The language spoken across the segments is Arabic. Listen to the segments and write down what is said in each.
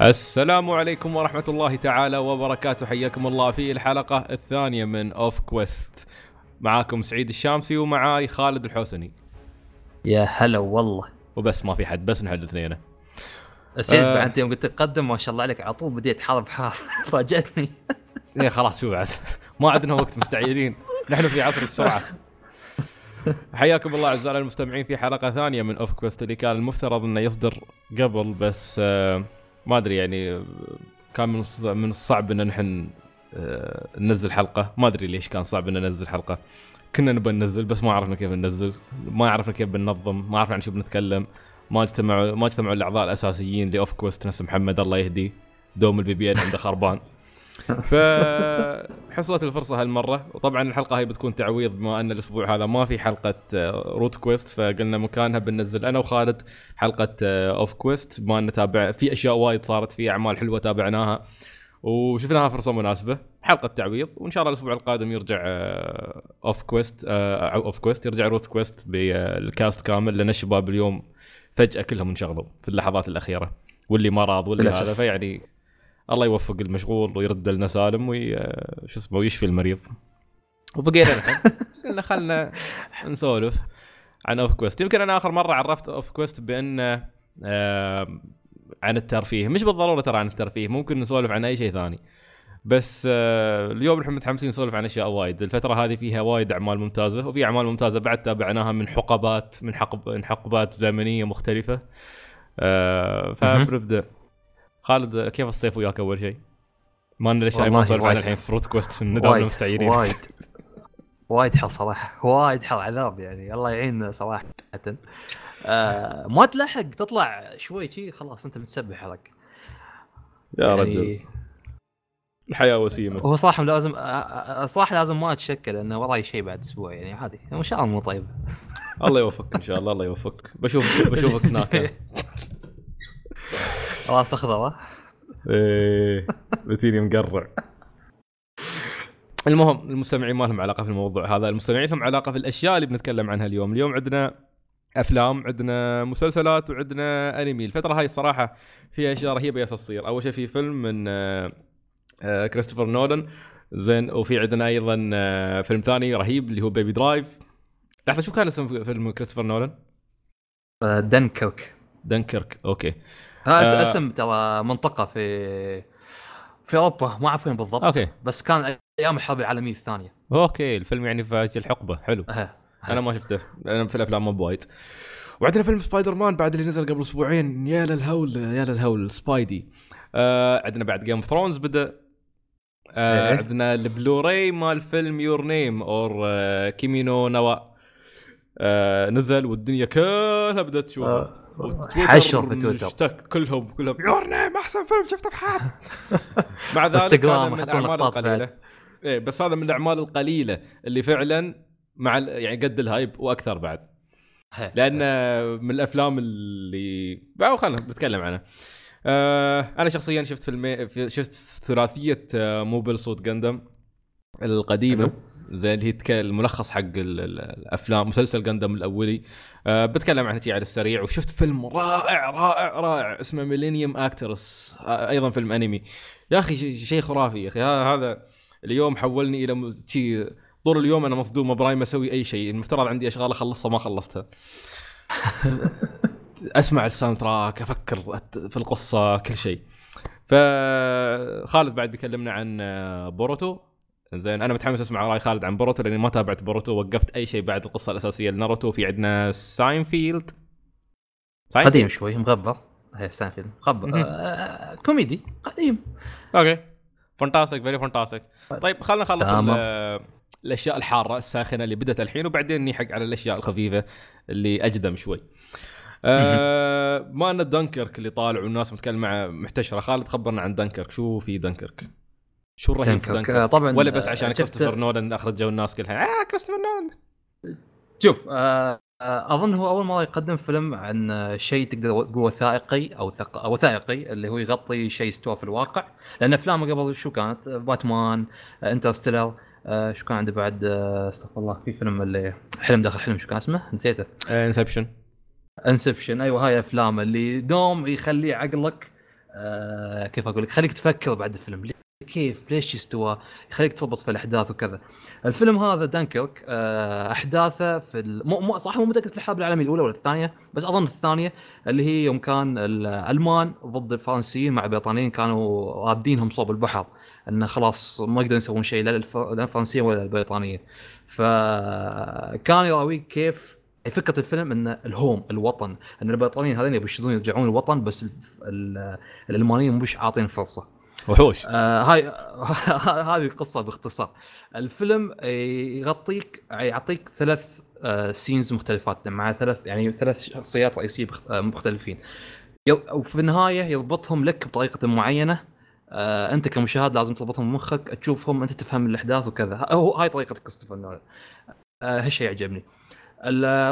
السلام عليكم ورحمة الله تعالى وبركاته. حياكم الله في الحلقة الثانية من Off Quest معاكم سعيد الشامسي ومعاي خالد الحوسني. يا هلا والله. وبس ما في حد بس نحن الاثنين سعيد آه. بعد يوم قلت تقدم ما شاء الله عليك على طول بديت حرب حار فاجأتني. إيه خلاص شو بعد؟ ما عندنا وقت مستعجلين. نحن في عصر السرعة. حياكم الله اعزائنا المستمعين في حلقة ثانية من Off Quest اللي كان المفترض أنه يصدر قبل بس آه، ما أدري يعني كان من من الصعب إن نحن آه، ننزل حلقة. ما أدري ليش كان صعب إن ننزل حلقة. كنا نبغى ننزل بس ما عرفنا كيف ننزل. ما عرفنا كيف بننظم. ما عرفنا عن شو بنتكلم. ما اجتمعوا ما اجتمعوا الأعضاء الأساسيين ل Off Quest نفس محمد الله يهديه دوم ال VPN عنده خربان. فحصلت الفرصة هالمرة. وطبعا الحلقة هي بتكون تعويض بما أن الأسبوع هذا ما في حلقة آه، Root Quest فقلنا مكانها بننزل أنا وخالد حلقة آه، Off Quest بما أن تابع في أشياء وايد صارت في أعمال حلوة تابعناها. وشفناها فرصة مناسبة حلقة تعويض. وإن شاء الله الأسبوع القادم يرجع آه، Off Quest آه، أو Off Quest يرجع Root Quest بال cast كامل لأن الشباب اليوم فجأة كلهم انشغلوا في اللحظات الأخيرة واللي مرض واللي للأسف. هذا فيعني الله يوفق المشغول ويرد لنا سالم وي آه، شو اسمه ويشفي المريض. وبقينا نحن. قلنا خلنا نسولف عن Off Quest يمكن أنا آخر مرة عرفت Off Quest بأن آه عن الترفيه. مش بالضرورة ترى عن الترفيه ممكن نسولف عن أي شيء ثاني. بس آه اليوم نحن متحمسين نسولف عن أشياء وايد. الفترة هذه فيها وايد أعمال ممتازة وفي أعمال ممتازة بعد تابعناها من حقبات من حقب من حقبات زمنية مختلفة. آه فبنبدا خالد كيف الصيف وياك أول شيء؟ ما لنا الاشياء ما نسولف عنها. الحين ف Root Quest نداوم وايد مستعجلين وايد. وايد حر صراحة وايد حر عذاب يعني. الله يعين صراحة. آه ما تلحق تطلع شوي شي خلاص أنت متسبح عليك يا يعني رجل. الحياة وسيمة. هو صراحة لازم آه، آه، صراحة لازم ما أتشكل لأنه وراي شيء بعد أسبوع يعني عادي. إن شاء الله مو طيب. الله يوفقك إن شاء الله الله يوفقك. بشوف بشوفك هناك راس اخضر؟ إيه بتيني مقرع المهم المستمعين ما لهم علاقة في الموضوع هذا. المستمعين لهم علاقة في الأشياء اللي بنتكلم عنها اليوم. اليوم عندنا أفلام عندنا مسلسلات وعندنا أنمي. الفترة هاي الصراحة فيها أشياء رهيبة يا تصير. أول شيء في فيلم من آه، آه، كريستوفر نولان. زين وفي عندنا أيضا آه، فيلم ثاني رهيب اللي هو Baby Driver لحظة شو كان اسم فيلم كريستوفر نولان؟ دنكرك. Dunkirk okay. آه اس-. اسم ترى منطقة في في أوروبا ما أعرف وين بالضبط okay. بس كان أيام الحرب العالمية الثانية okay الفيلم يعني في الحقبة حلو أه. أنا ما شفته أنا في الأفلام مو بوايد وعندنا فيلم سبايدر مان بعد اللي نزل قبل أسبوعين يا للهول يا للهول Spidey آه عندنا بعد Game of Thrones بدأ آه إيه. عندنا البلوراي مال فيلم Your Name or آه Kimi no Na wa آه نزل والدنيا كلها بدأت تشوفه آه. حشر في تويتر. مشتك كلهم كلهم Your Name أحسن فيلم شفته بحياتي مع ذلك انستغرام من الأعمال القليلة. إيه بس هذا من الأعمال القليلة اللي فعلا مع يعني قد ال hype وأكثر بعد. لأن من الأفلام اللي خلينا نتكلم عنها آه أنا شخصيا شفت فيلم في- شفت ثلاثية آه Mobile Suit Gundam القديمة. زي اللي هي الملخص حق ال- ال- الأفلام مسلسل Gundam الأولي. أه بتكلم عنها شي على السريع وشفت فيلم رائع رائع رائع اسمه Millennium Actress أيضا فيلم أنمي. يا أخي شي- شيء خرافي يا أخي. هذا اليوم حولني إلى م- شي طول اليوم أنا مصدوم مب رايم أسوي أي شيء. المفترض عندي أشغال أخلصها ما خلصتها. أسمع ال soundtrack أفكر في القصة كل شيء. فخالد بعد بيكلمنا عن آه، Boruto. زين أنا متحمس أسمع رأي خالد عن Boruto لأني ما تابعت Boruto وقفت أي شيء بعد القصة الأساسية لناروتو في عندنا Seinfeld. Seinfeld؟ قديم شوي مغبر. هي ساينفيلد. مغبر. آه كوميدي. قديم. okay. fantastic very fantastic طيب. خلينا نخلص الأشياء الحارة الساخنة اللي بدأت الحين وبعدين نيحق على الأشياء الخفيفة اللي أجدم شوي. آه بما ان دنكرك اللي طالع والناس متكلمه محتشرة. خالد خبرنا عن دنكرك. شو في دنكرك؟ شو الرهيب في Dunkirk، Dunkirk آه، طبعاً، ولا بس آه، عشان شفت- كريستوفر نولان اخرجوا الناس كلها. آه كريستوفر نولان. شوف آه آه، أظن هو أول مرة يقدم فيلم عن آه، شيء تقدر تقول وثائقي أو ثق... وثائقي اللي هو يغطي شيء استوى في الواقع. لأن أفلامه قبل شو كانت؟ آه، باتمان آه، Interstellar آه، شو كان عنده بعد؟ آه، استغفر الله في فيلم اللي حلم داخل حلم شو كان اسمه؟ نسيته. Inception. Inception أيوه هاي أفلام اللي دوم يخلي عقلك آه كيف أقول لك؟ خليك تفكر بعد الفيلم. ليه- كيف؟ ليش استوى يخليك تربط في الأحداث وكذا. الفيلم هذا دانكيرك آه أحداثه في ال... مو مو صح مو متأكد في الحرب العالمية الأولى ولا الثانية بس أظن الثانية اللي هي يوم كان الألمان ضد الفرنسيين مع البريطانيين كانوا رادينهم صوب البحر انه خلاص ما يقدرون يسوون شيء لا الف- لا الفرنسيين ولا البريطانيين فكان يراويك كيف فكرة الفيلم إن الهوم الوطن إن البريطانيين هذين يبي يرجعون الوطن بس ال- ال- الألمانيين مش عاطين فرصة. وحوش. آه هاي هذه القصة باختصار. الفيلم يغطيك يعطيك ثلاث آه سينز مختلفات مع ثلاث يعني ثلاث شخصيات رئيسية آه، مختلفين. وفي النهاية يربطهم لك بطريقة معينة. آه أنت كمشاهد لازم تربطهم بمخك تشوفهم أنت تفهم الأحداث وكذا. هو هاي طريقة كريستوفر نولان. آه هالشيء يعجبني.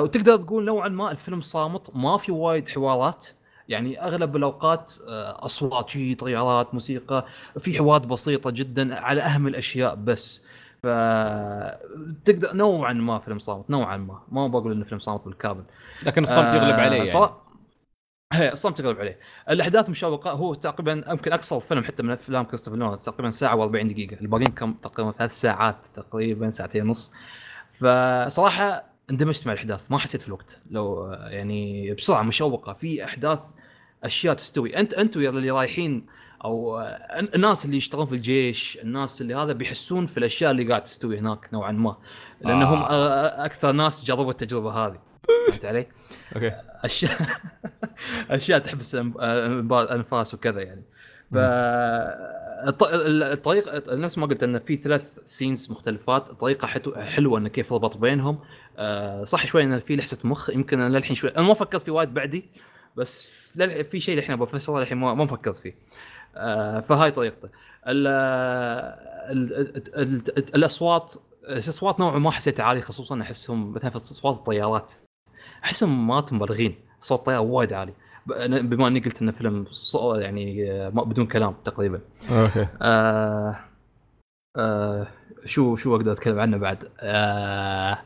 وتقدر تقول نوعا ما الفيلم صامت ما في وايد حوارات. يعني أغلب الأوقات آه، أصوات شي طيارات موسيقى في حوارات بسيطة جدا على أهم الأشياء بس. ف تقدر نوعا ما فيلم صامت نوعا ما. ما بقول إنه فيلم صامت بالكامل. لكن الصمت يغلب عليه يعني. صراحة- الصمت يغلب عليه. الأحداث مشوقة. هو تقريبا يمكن أقصر فيلم حتى من أفلام كريستوفر نولان تقريبا ساعة و40 دقيقة. الباقيين كم؟ تقريبا ثلاث ساعات تقريبا ساعتين ونص. فصراحة اندمجت مع الأحداث ما حسيت في الوقت. لو يعني بسرعة مشوقة في أحداث أشياء تستوي. أنت أنتم اللي رايحين أو الناس اللي يشتغلون في الجيش الناس اللي هذا بيحسون في الأشياء اللي قاعد تستوي هناك نوعا ما. لأنهم آه. أكثر ناس جربوا التجربة هذه. فهمت علي؟ أوكي. أشياء أشياء تحبس الانفاس وكذا يعني. ف الطريقة نفس ما قلت انه في ثلاث scenes مختلفات الطريقة حتو- حلوة انه كيف ربط بينهم. آه، صح شوي انه في لحسة مخ يمكن أنا للحين شوي أنا ما فكرت في وايد بعدي بس في شيء الحين بفسره الحين ما فكرت فيه. آه، فهاي طريقته. ال ال ال ال الأصوات الأصوات نوعا ما حسيتها عالية خصوصا أحسهم مثلا في اصوات الطيارات. أحسهم ما مبالغين صوت طيار وايد عالي. بما أني قلت انه فيلم يعني آه، بدون كلام تقريبا. أوكي. آه آه شو شو أقدر أتكلم عنه بعد؟ آه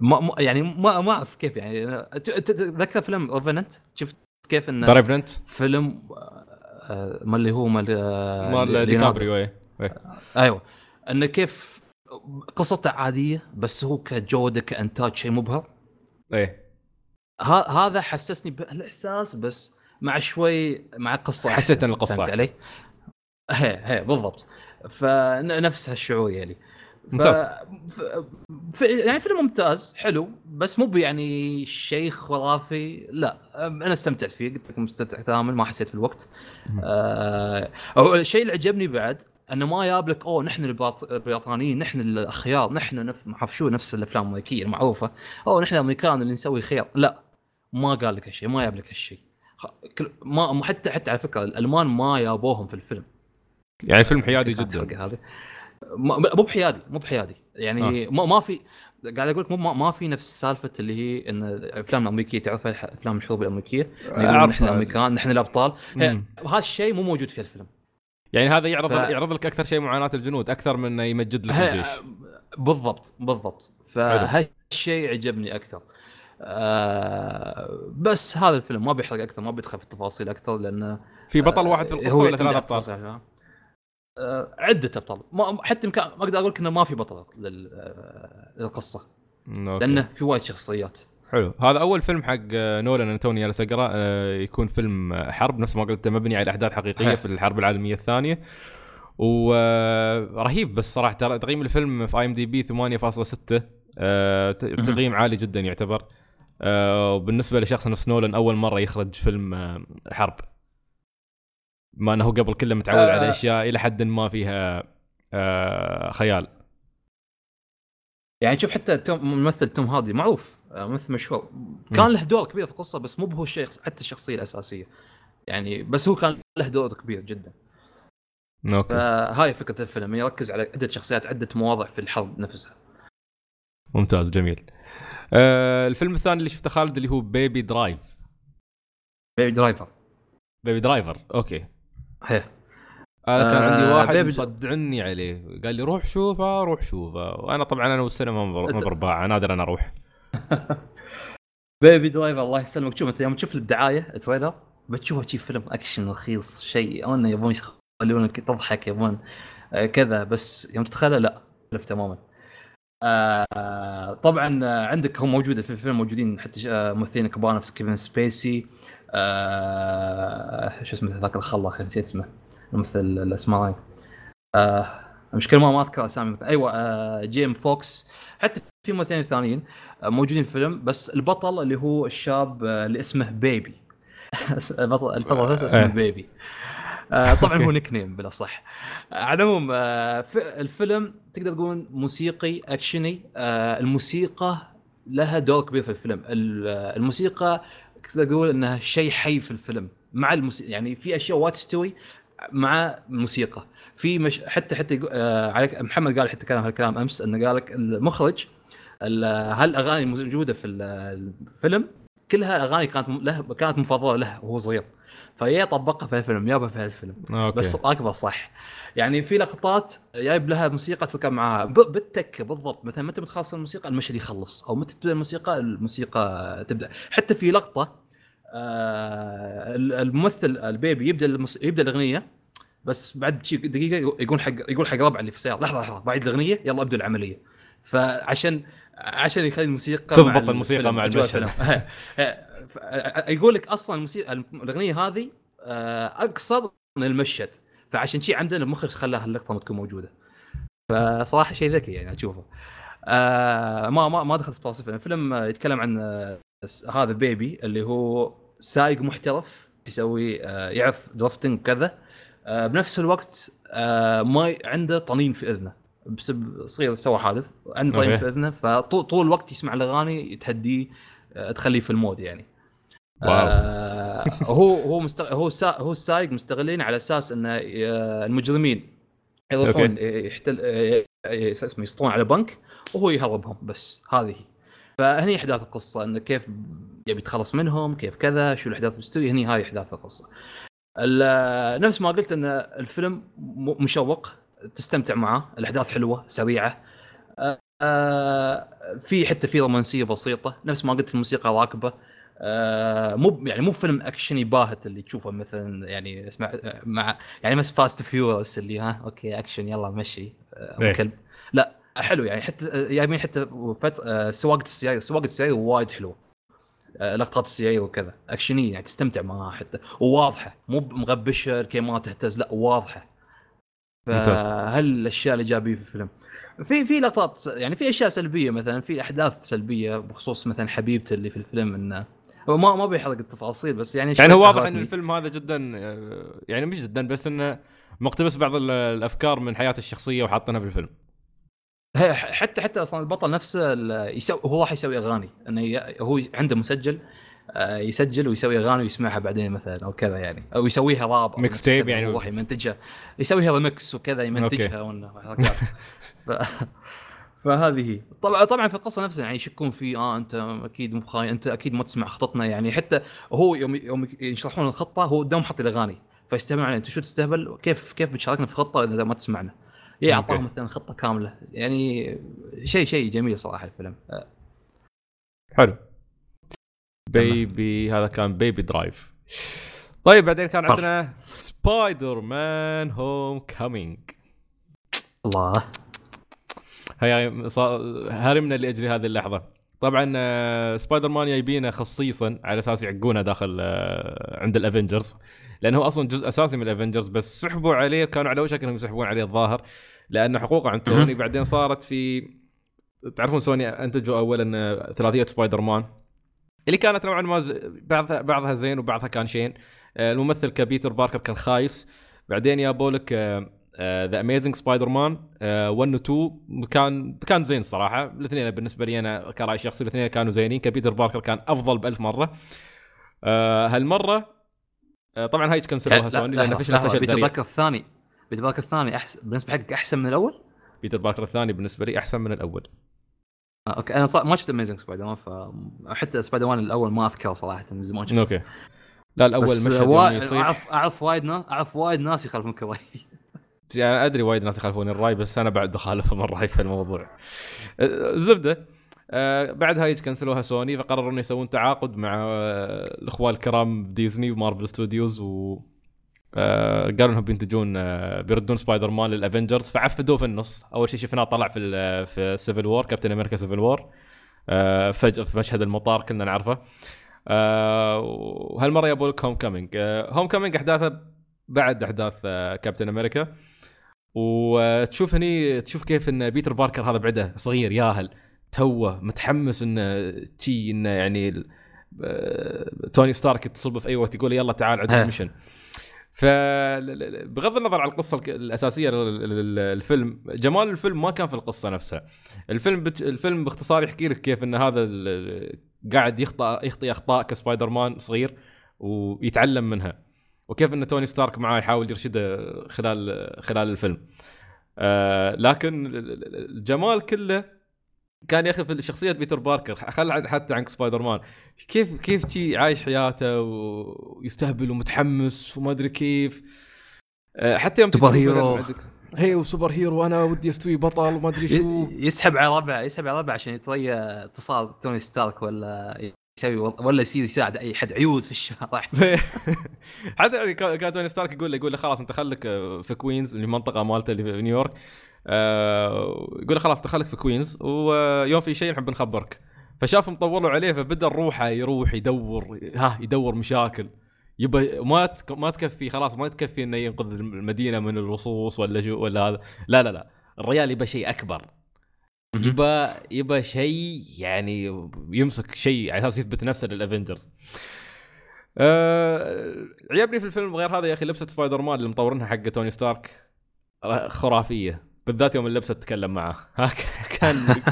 ما يعني ما ما أعرف كيف يعني. تذكر فيلم Revenant شفت كيف إنه Revenant فيلم آه ما اللي هو مال آه، مال. ديكابريو إيه. أيوه. إنه كيف قصته عادية بس هو كجودة كإنتاج شيء مبهر. إيه. هذا حسسني بالاحساس بس مع شوي مع قصة حسيت. إن القصة فهمت. علي؟ هي هي بالضبط فنفس هالشعور يعني ف... ممتاز. ف... ف... يعني فيلم ممتاز حلو بس مو يعني شيء خرافي لا أنا استمتعت فيه قلت لكم مستمتع تماما ما حسيت في الوقت. آه... الشيء اللي عجبني بعد إنه ما جاب لك أوه نحن البريط- البريطانيين نحن الأخيار نحن نف... ما شو نفس الأفلام الأمريكية المعروفة أوه نحن الأمريكان اللي نسوي خير لا ما قال لك هالشيء ما جاب لك هالشيء. ما حتى حتى على فكرة الألمان ما يابوهم في الفيلم. يعني فيلم حيادي جدا. هذه. مو بحيادي مو بحيادي. يعني ما ما في قاعد أقول لك مو ما ما في نفس سالفة اللي هي إن الأفلام الأمريكية تعرف أفلام الحروب الأمريكية. نحن الامريكان نحن الابطال مم. وهذا الشيء مو موجود في الفيلم. يعني هذا يعرض ف- يعرض لك أكثر شيء معاناة الجنود أكثر من إنه يمجد لك الجيش. بالضبط بالضبط. فهالشيء عجبني أكثر. آه بس هذا الفيلم ما بيحرق أكثر ما بيدخل في التفاصيل أكثر لأنه في بطل واحد في آه، القصة ولا ثلاث أبطال؟ آه عدة أبطال. ما حتى ما أقدر أقول لك إنه ما في بطل آه، للقصة. أوكي. لأنه في وايد شخصيات. حلو. هذا أول فيلم حق آه، نولان أنا توني جالس أقرأ آه، يكون فيلم آه، حرب نفس ما قلت مبني على أحداث حقيقية هي. في الحرب العالمية الثانية. ورهيب بس صراحة. تقييم الفيلم في IMDb 8.6 آه، ت- تقييم عالي جدا يعتبر. آه، وبالنسبة لشخص نفس نولان أول مرة يخرج فيلم آه، حرب. ما إنه قبل كله متعود آه. على أشياء إلى حد ما فيها آه، خيال. يعني شوف حتى توم ممثل توم هاردي معروف آه، ممثل مشهور. كان له دور كبير في القصة بس مو هو الشيء حتى الشخصية الأساسية. يعني بس هو كان له دور كبير جدا. أوكي. فهاي فكرة الفيلم يركز على عدة شخصيات عدة مواضع في الحرب نفسها. ممتاز جميل. آه الفيلم الثاني اللي شفته خالد اللي هو Baby Drive Baby Driver Baby Driver أوكي. هي هذا كان آه، عندي واحد بيبي- مصدعني عليه. قال لي روح شوفه روح شوفه. وأنا طبعا أنا والسينما ما برباعه نادر أنا أروح. Baby Driver الله يسلمك. شوف أنت يوم تشوف الدعاية ال trailer بتشوفه شي فيلم أكشن رخيص شيء أو إنه يبون يخلونك تضحك يبون آه، كذا. بس يوم تتخيله لا يختلف تماما. آه طبعا عندك هم موجودة في الفيلم موجودين حتى آه، ممثلين كبار نفس كيفن سبيسي آه شو اسمه ذاك الخلا نسيت اسمه الممثل الأسمراني. آه المشكلة ما ما أذكر أسامي أيوه آه جيمي فوكس. حتى في ممثلين ثانيين آه موجودين في الفيلم بس البطل اللي هو الشاب آه اللي اسمه بيبي. البطل البطل اسمه. بيبي. طبعا هو نيك نيم بلا صح على العموم آه في- الفيلم تقدر تقول موسيقي اكشني آه الموسيقى لها دور كبير في الفيلم. ال- آه، الموسيقى تقدر تقول إنها شيء حي في الفيلم. مع الموسيقى يعني في أشياء وايد تستوي مع الموسيقى. في مش حتى حتى آه عليك محمد قال حتى كلام هالكلام أمس إنه قال لك المخرج ال- هالأغاني الموجودة في ال- الفيلم كلها أغاني كانت له كانت مفضلة له وهو صغير. فهي طبقها في الفيلم جابها في الفيلم. أوكي بس راكبه صح. يعني في لقطات جايب لها موسيقى تركب معاها بال tick بالضبط. مثلا متى بتخلص الموسيقى المشهد يخلص. أو متى تبدأ الموسيقى الموسيقى تبدأ. حتى في لقطة آه الممثل البيبي يبدأ المس... يبدأ الأغنية بس بعد دقيقة يقول حق يقول حق ربع اللي في السيارة لحظة لحظة بعد الأغنية يلا ابدوا العملية. فعشان عشان يخلي الموسيقى تضبط مع الموسيقى مع المشهد. الفيلم. ف- يقول لك أصلا الموسيقى الأغنية هذه آه، اقصر من المشهد. فعشان شي عندنا المخرج خلاها اللقطة ما تكون موجودة. فصراحة شيء ذكي يعني أشوفه. آه ما ما ما دخلت في تفاصيل الفيلم. يتكلم عن هذا بيبي اللي هو سايق محترف يسوي آه يعرف درفتنج وكذا. آه بنفس الوقت آه ما عنده طنين في إذنه. بسبب صغير سوى حادث عنده أوكي. في أذنه فطول طول الوقت يسمع الأغاني تهديه آه تخليه في ال mood يعني wow. آه هو هو مستغ... هو سا... هو السايق مستغلين على أساس إن آه، المجرمين يروحون يحتلون آه، شو اسمه يسطون على بنك وهو يهربهم بس هذه. فهني أحداث القصة انه كيف يبي يتخلص منهم كيف كذا شو الأحداث اللي هني هذه أحداث القصة ال- نفس ما قلت إن الفيلم مشوق تستمتع معاه الأحداث حلوة سريعة. آه، آه، في حتى في رومانسية بسيطة نفس ما قلت الموسيقى راكبة. آه، مو يعني مو فيلم أكشني باهت اللي تشوفه مثلا يعني اسمع مع يعني بس فاست فيورس اللي ها أوكي أكشن يلا مشي آه، إيه. كلب لا حلو يعني حتى آه، جايبين حتى فت... آه، سواقة السيارة سواقة السيارة وايد حلوة. آه، لقطات السيارة وكذا. أكشنية يعني تستمتع معاها حتى. وواضحة مو مغبشه الكيمات تهتز لا واضحة. فهل الأشياء الإيجابية في الفيلم؟ في في لقطات يعني في أشياء سلبية مثلا في أحداث سلبية بخصوص مثلا حبيبته اللي في الفيلم إنه هو ما ما بيحرق التفاصيل بس يعني يعني هو واضح إن الفيلم هذا جدا يعني مش جدا بس إنه مقتبس بعض ال- الأفكار من حياته الشخصية وحاطينها في الفيلم. حتى حتى أصلا البطل نفسه ال- يسوي هو راح يسوي أغاني إنه هو عنده مسجل يسجل ويسوي أغاني ويسمعها بعدين مثلا أو كذا يعني. أو يسويها rap mixtape يعني. راح يمنتجها. يسويها ريمكس وكذا يمنتجها وإنه حركات ف... فهذه هي. طبعا طبعا في القصة نفسها يعني يشكون في آه أنت أكيد مو أنت أكيد ما تسمع خطتنا يعني. حتى هو يوم يوم يشرحون الخطة هو قدام حط الاغاني فيستمع عليه أنت شو تستهبل؟ كيف كيف بتشاركنا في خطة إذا ما تسمعنا؟ أوكي. أعطاهم مثلا خطة كاملة. يعني شيء شيء جميل صراحة الفيلم. آه، حلو. بيبي هذا كان Baby Drive. طيب بعدين كان. عندنا Spider-Man Homecoming الله. هيا هرمنا لاجل هذه اللحظة. طبعا آه، سبايدر مان جايبينه خصيصا على أساس يعقونه داخل آه، عند ال Avengers لأنه هو أصلا جزء أساسي من ال Avengers بس سحبوا عليه كانوا على وشك انهم يسحبون عليه الظاهر. لأنه حقوقه عند سوني. بعدين صارت في تعرفون سوني أنتجوا اولا آه، ثلاثية سبايدر مان اللي كانت نوعا ما ز- بعضها بعضها زين وبعضها كان شين. آه، الممثل كبيتر باركر كان خايس. بعدين جابوا لك The Amazing Spider-Man 1 و 2 كان كان زين صراحة. الاثنين بالنسبة لي أنا كرأي شخصي الاثنين كانوا زينين. كبيتر باركر كان أفضل بألف مرة. آه، هالمرة آه، طبعا هاي كنسلوها سوني لأن فشل فشل بيتر باكر الثاني بيتر باكر الثاني احسن بالنسبة حقك أحسن من الأول؟ بيتر باركر الثاني بالنسبة لي أحسن من الأول. أوكي. أنا صار ما شفت Amazing Spider-Man فحتى سبايدر مان الأول ما أذكره صراحة من زمان شفته. أوكي. لا الأول مشهد وا... يوم يصيح اعرف أعرف وايد ناس أعرف وايد ناس يخالفون كراي يعني أدري وايد ناس يخالفون الرأي بس أنا بعد أخالف من الراي في الموضوع. الزبده آه بعدها كنسلوها سوني فقرروا إنه يسوون تعاقد مع آه الاخوان الكرام في ديزني ومارفل ستوديوز و آه قالوا إنهم بينتجون آه بيردون سبايدر مان لل Avengers فعقدوه في النص. أول شيء شفناه طلع في في Civil War كابتن أمريكا Civil War آه فجاه في مشهد المطار كنا نعرفه. آه وهالمرة يبوا لك Homecoming Homecoming أحداثه بعد أحداث آه كابتن أمريكا وتشوف هني تشوف كيف إن بيتر باركر هذا بعده صغير ياهل توه متحمس إنه شي إنه يعني آه، توني ستارك يتصل في أي وقت يقول يلا تعال عندنا. mission ف بغض النظر عن القصة الأساسية للفيلم جمال الفيلم ما كان في القصة نفسها. الفيلم بت... الفيلم باختصار يحكي لك كيف إن هذا ال... قاعد يخطا يخطي أخطاء كسبايدر مان صغير ويتعلم منها وكيف إن توني ستارك معاه يحاول يرشده خلال خلال الفيلم. آه لكن ال- ال- الجمال كله كان يا أخي في شخصية بيتر باركر خل حتى عن سبايدر مان كيف كيف شي عايش حياته ويستهبل ومتحمس وما أدري كيف. آه، حتى يوم superhero. هي و superhero وأنا ودي أستوي بطل وما أدري شو. يسحب على ربع يسحب على ربع عشان يطري اتصال توني ستارك ولا يسوي ولا يصير يساعد أي حد عيوز في الشارع. حتى يعني كان كان توني ستارك يقول له يقول له خلاص أنت خليك آه، في كوينز اللي المنطقة مالته اللي في نيويورك. آه، يقول خلاص خليك في كوينز ويوم في شيء نحب نخبرك. فشاف طولوا عليه فبدأ روحه يروح يدور ها يدور مشاكل. يبى ما. ما تكفي خلاص ما تكفي إنه ينقذ المدينة من اللصوص ولا شو ولا هذا. لا لا لا الرجال يبى شيء أكبر. يبى يبى شيء يعني يمسك شيء على أساس يثبت نفسه لل Avengers. آه عجبني في الفيلم غير هذا يا أخي لبسة سبايدر مان اللي مطورينها حق توني ستارك. خرافية. بالذات يوم اللبسة تتكلم معه كان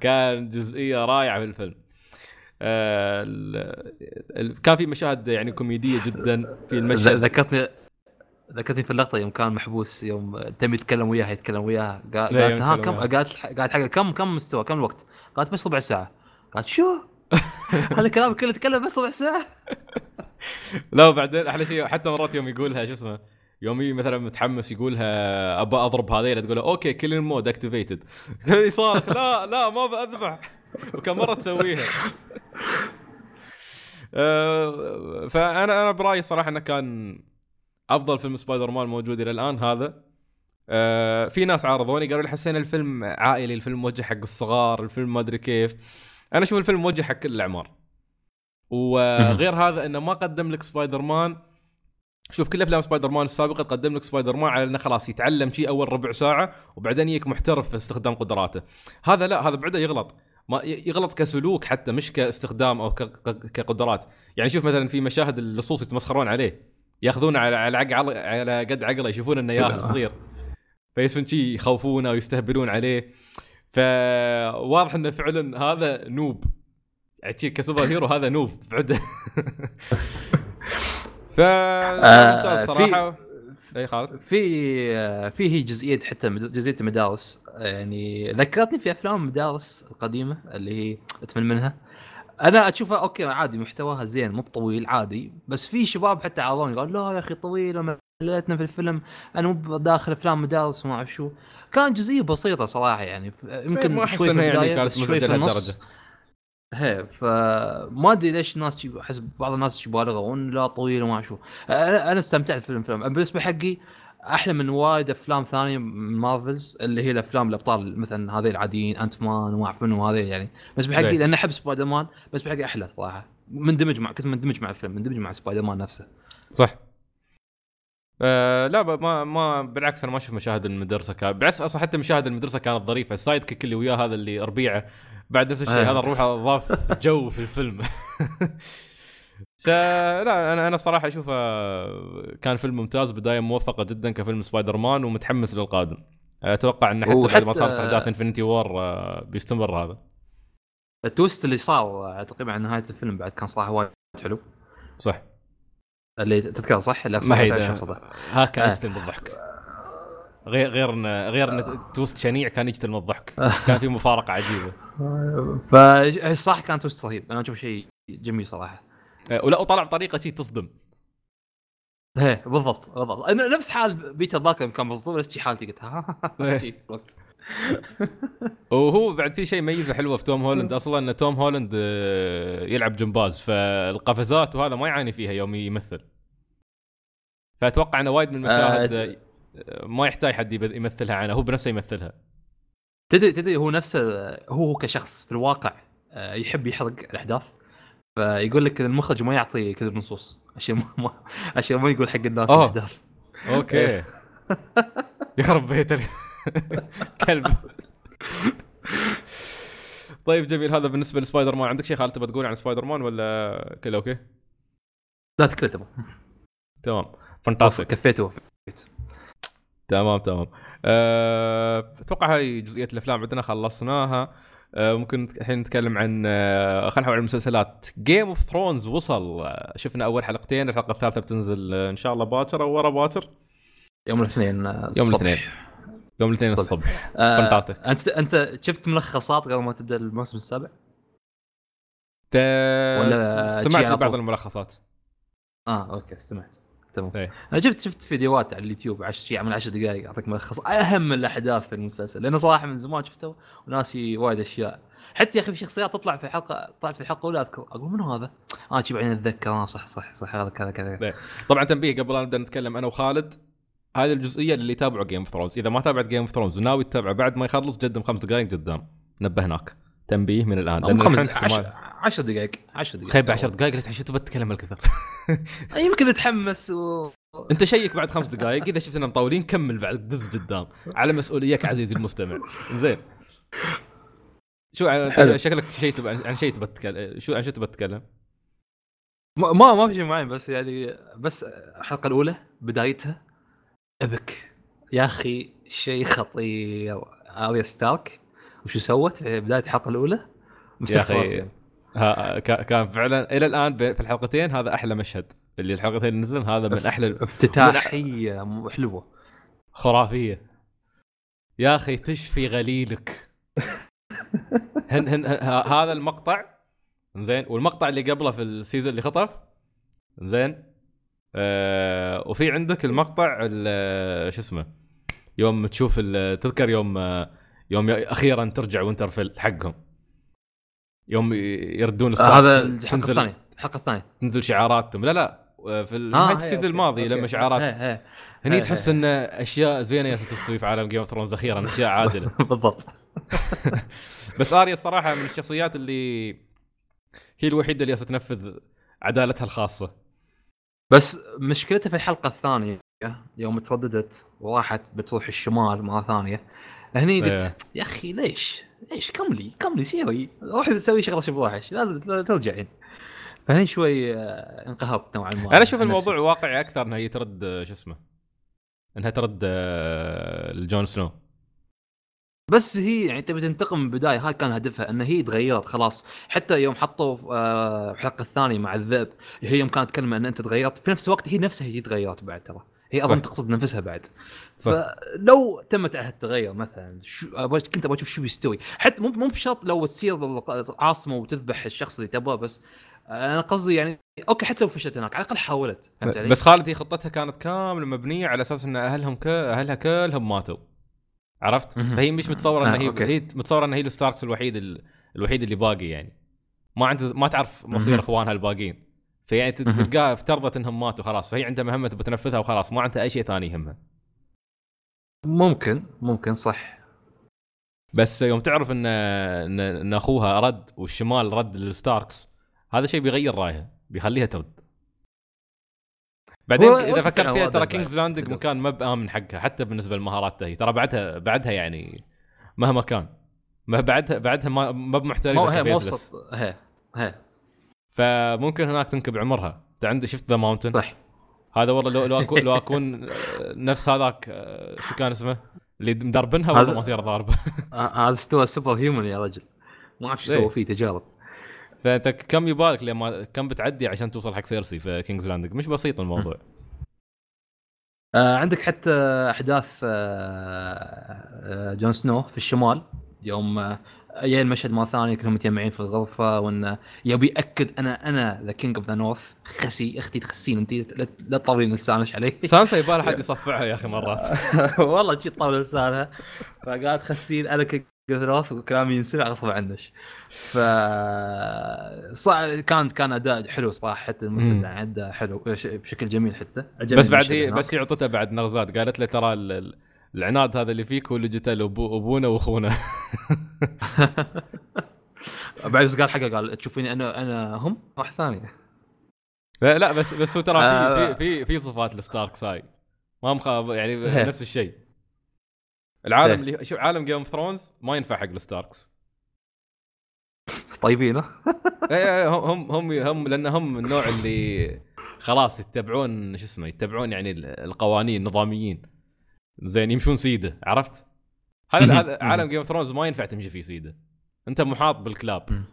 كان جزئية رائعة في الفيلم. آه كان في مشاهد يعني كوميدية جدا في المشهد ذكرتني ذكرتني في اللقطة يوم كان محبوس يوم تم يتكلم وياه يتكلم وياه قال- لا، قالت يوم ها كم. قالت قالت حاجة كم كم مستوى كم الوقت؟ قالت بس ربع ساعة قالت شو؟ هذا الكلام كله تكلم بس ربع ساعة لا وبعدين أحلى شيء حتى مرات يوم يقولها شو اسمه يوم يجي مثلا متحمس يقولها أبى أضرب هذيل تقول له أوكي kill mode activated يصارخ لا لا ما بذبح وكم مرة تسويها. أه، فأنا أنا برأيي صراحة إنه كان أفضل فيلم سبايدر مان موجود إلى الآن هذا. أه، في ناس عارضوني قالوا لي حسينا الفيلم عائلي الفيلم موجه حق الصغار الفيلم ما أدري كيف. أنا أشوف الفيلم موجه حق كل الاعمار وغير هذا إنه ما قدم لك سبايدر مان شوف كل أفلام سبايدر مان السابقة تقدم لك سبايدر مان على إنه خلاص يتعلم شيء أول ربع ساعة وبعدين يجيك محترف في استخدام قدراته. هذا لا هذا بعده يغلط. ما يغلط كسلوك حتى مش كاستخدام أو كقدرات. يعني شوف مثلا في مشاهد اللصوص يتمسخرون عليه. ياخذونه على على عقل على قد عقله يشوفون إنه ياهل صغير. فيصيرون شي يخوفونه ويستهبلون عليه. فواضح إنه فعلا هذا نوب. كسوبر هيرو هذا نوب بعده ف ممتاز صراحة. إي خالد. في في هي جزئية حتى جزئية المدارس يعني ذكرتني في أفلام المدارس القديمة اللي هي أتمنى منها. أنا أشوفها أوكي عادي محتواها زين مو طويل عادي. بس في شباب حتى عارضوني قال لا يا أخي طويله مليتنا في الفيلم. أنا مو داخل أفلام مدارس وما أعرف شو. كان جزئية بسيطة صراحة يعني يمكن شوي في يعني كانت شوي في النص لهالدرجة. هي فما أدري ليش الناس أحس بعض الناس يبالغون لا طويل وما شو. أنا استمتعت في الفيلم. بالنسبة حقي أحلى من وايد أفلام ثانية من مارفلز اللي هي الأفلام الأبطال مثلا هذه العاديين Ant-Man وما أعرف منو هذه يعني. بالنسبة حقي زين. لأن أحب سبايدر مان بالنسبة حقي أحلى صراحة. مندمج مع كنت مندمج مع الفيلم مندمج مع سبايدر مان نفسه. صح. آه لا ما ما بالعكس أنا ما أشوف مشاهد المدرسة كان بالعكس أصلا حتى مشاهد المدرسة كانت ظريفة. ال sidekick اللي وياه هذا اللي ربيعه بعد نفس الشيء آه. هذا الروح ضاف جو في الفيلم. فلا أنا أنا الصراحه اشوفه كان فيلم ممتاز بداية موفقة جدا كفيلم سبايدر مان ومتحمس للقادم. أتوقع إنه حتى بعد ما صار أحداث Infinity War آه، بيستمر هذا. ال twist اللي صار تقريبا على نهاية الفيلم بعد كان صراحة وايد حلو. صح. اللي تذكر صح؟ اللي ما ها كان آه. يقتل بالضحك. غير غير غير twist شنيع كان يقتل من الضحك كان في مفارقة عجيبة. فصح كان twist رهيب أنا أشوف شيء جميل صراحة. آه، ولا وطلع بطريقة شي تصدم. إيه بالضبط بالضبط. نفس حال بيتر باركر كان مصدوم نفس حالتي قلت ها إيه. وقت وهو بعد في شيء ميزة حلوة في توم هولاند. أصلا إن توم هولاند آه، يلعب جمباز فالقفزات وهذا ما يعاني فيها يوم يمثل. فأتوقع إنه وايد من المشاهد آه، ما يحتاج حد يمثلها عنه هو بنفسه يمثلها. تدري تدري هو نفسه هو كشخص في الواقع آه، يحب يحرق الأحداث. فيقول لك المخرج ما يعطي كذا نصوص. عشان ما- عشان ما يقول حق الناس أوه. الأحداث. أوكي. يخرب بيت ال- كلب. طيب جميل هذا بالنسبة لسبايدر مان عندك شيء خالد تبغى تقول عن سبايدر مان ولا كله okay؟ لا تكلم تمام تمام. fantastic كفيت ووفيت تمام تمام أه، أتوقع هاي جزئية الأفلام عندنا خلصناها أه، ممكن الحين نتكلم عن أه، خلينا نحول على المسلسلات Game of Thrones وصل شفنا أول حلقتين الحلقة الثالثة بتنزل إن شاء الله باكر أو ورا باكر يوم الاثنين آه، يوم. الاثنين يوم الاثنين طيب. الصبح آه، fantastic. أنت أنت شفت ملخصات قبل ما تبدأ الموسم السابع؟ ولا سمعت بعض؟ الملخصات آه okay استمعت تمام. إيه. أنا شفت شفت فيديوهات على اليوتيوب عش شي من 10 دقائق يعطيك ملخص. أهم الأحداث في المسلسل لأنه صراحة من زمان شفته وناسي وايد أشياء. حتى يا أخي في شخصيات تطلع في الحلقة طلعت في الحلقة الأولى اذكر أقول منو هذا؟ آه شي بعدين أتذكر. آه صح صح صح هذا كذا كذا طبعا تنبيه قبل لا نبدأ نتكلم أنا وخالد هذه الجزئية اللي يتابعوا Game of Thrones إذا ما تابعت Game of Thrones وناوي تتابعه بعد ما يخلص قدم خمس دقائق قدام نبهناك. تنبيه من الآن أم خمس احتمال- 10 دقائق 10 دقائق. خيب 10 دقائق قلت شو تبى تتكلم الكثر. يمكن اتحمس و أنت شيك بعد خمس دقائق إذا شفت اننا مطولين كمل بعد دز قدام. على مسؤوليتك عزيزي المستمع. زين. شو. شكلك شيء عن شيء تبى تتكلم؟ شو عن شو تبى تتكلم؟ ما ما ما في شيء معين بس يعني بس الحلقة الأولى بدايتها أبك. يا أخي شيء خطير. أريا ستارك. وشو سوت في بداية الحلقة الأولى؟ مسك أخي، راسي. ها كا- كان فعلا إلى الآن في الحلقتين هذا أحلى مشهد. اللي الحلقتين نزلن هذا من أحلى افتتاحية حلوة. خرافية. يا أخي تشفي غليلك. هن هن هذا المقطع. زين والمقطع اللي قبله في ال season اللي خطف. زين. آه وفي عندك المقطع ال- شو اسمه يوم تشوف تذكر يوم آه، يوم أخيرا ترجع Winterfell حقهم. يوم يردون آه Stark هذا الحلقة الثانية الحلقة الثانية تنزل شعاراتهم لا لا آه، في آه، نهايه هي، ال season الماضي. لما شعارات هني تحس. إن أشياء زينة يا تستوي في عالم Game of Thrones أخيرا أشياء عادلة بالضبط بس آريا الصراحة من الشخصيات اللي هي الوحيدة اللي تنفذ عدالتها الخاصة بس مشكلتها في الحلقة الثانية يوم ترددت وراحت بتروح الشمال مرة ثانية هني إيه. قلت يا أخي ليش؟ ليش كملي كملي سيري روحي سوي شغلة شوف وحش لازم ترجعين فهني شوي آه، انقهرت نوعا ما. أنا أشوف الموضوع. واقعي أكثر إنها هي ترد آه، شو اسمه إنها ترد آه، لجون سنو. بس هي يعني تبي تنتقم من البدايه هاي كان هدفها إن هي تغيرت خلاص. حتى يوم حطوا الحلقة الثانية مع الذئب هي يوم كانت تكلم إن أنت تغيرت في نفس الوقت هي نفسها هي تغيرت بعد ترى. هي أظن. تقصد نفسها بعد. فلو تمت على التغير مثلا شو أبغى- كنت أبغى أشوف شو بيستوي حتى مو مو بشرط لو تصير عاصمة وتذبح الشخص اللي تبغاه بس أنا قصدي يعني okay حتى لو فشلت هناك على الأقل حاولت فهمت علي؟ بس خالد هي خطتها كانت كاملة مبنية على أساس إن أهلهم ك... أهلها كلهم ماتوا عرفت؟ فهي مش متصورة إن آه، هي okay. هي متصورة إن هي ال Starks الوحيد ال... الوحيد اللي باقي يعني ما عند ما تعرف مصير. أخوانها الباقيين فيعني ت- مهم. تلقاها افترضت إنهم ماتوا خلاص فهي عندها مهمة تبي تنفذها وخلاص ما عندها أي شيء ثاني يهمها ممكن ممكن صح بس يوم تعرف إن إن, إن أخوها رد والشمال رد للستاركس هذا شيء بيغير رأيها بيخليها ترد بعدين إذا فكرت فيها ترى. كينجز لاندنج. مكان ما بامن حقها حتى بالنسبة لمهاراتها هي ترى بعدها بعدها يعني مهما كان ما بعدها بعدها ما ما بمحترفة هي. موسط هي هي فممكن هناك تنكب عمرها. انت عندي شفت ذا ماونتن صح. هذا والله لو لو اكون لو أكون آه، نفس هذاك آه، شو كان اسمه؟ اللي مدربنها والله ما صير ضاربه آه، هذا استوى superhuman يا رجل. ما أعرف شو إيه. سوى فيه تجارب. فأنت كم يبالك لما كم بتعدي عشان توصل حق سيرسي في King's Landing مش بسيط الموضوع. آه عندك حتى أحداث آه جون سنو في الشمال يوم جاي المشهد مرة ثانية كلهم متجمعين في الغرفة وانه يبي يأكد أنا أنا the king of the north خسي أختي تخسين انت لا- لا تطولين لسانك علي. سانسا يبالها حد يصفعها يا أخي مرات. والله جيت طول لسانها فقالت خسين أنا king of the north وكلامي ينسمع غصب عنك. ف صع... كان كان أداء حلو صراحة حتى مم. الممثل أداء حلو ش- بشكل جميل حتى. بس بعد هي. بس هي عطتها بعد نغزات. قالت له ترى العناد هذا اللي فيك هو اللي جته لأبو- أبونا وأخونا. بعد بس قال حقه قال تشوفيني أنا أنا هم؟ واحد ثاني. لا لا بس بس هو ترى في آه. في في صفات ال Starks هاي ما مخ يعني إيه. نفس الشيء. العالم إيه. اللي شوف عالم Game of Thrones ما ينفع حق ال Starks طيبين. إيه، هم هم هم لأن هم النوع اللي خلاص يتبعون شو اسمه يتبعون يعني ال- القوانين النظاميين. زين يمشون سيده عرفت؟ هذا عالم Game of Thrones ما ينفع تمشي فيه سيده انت محاط بالكلاب.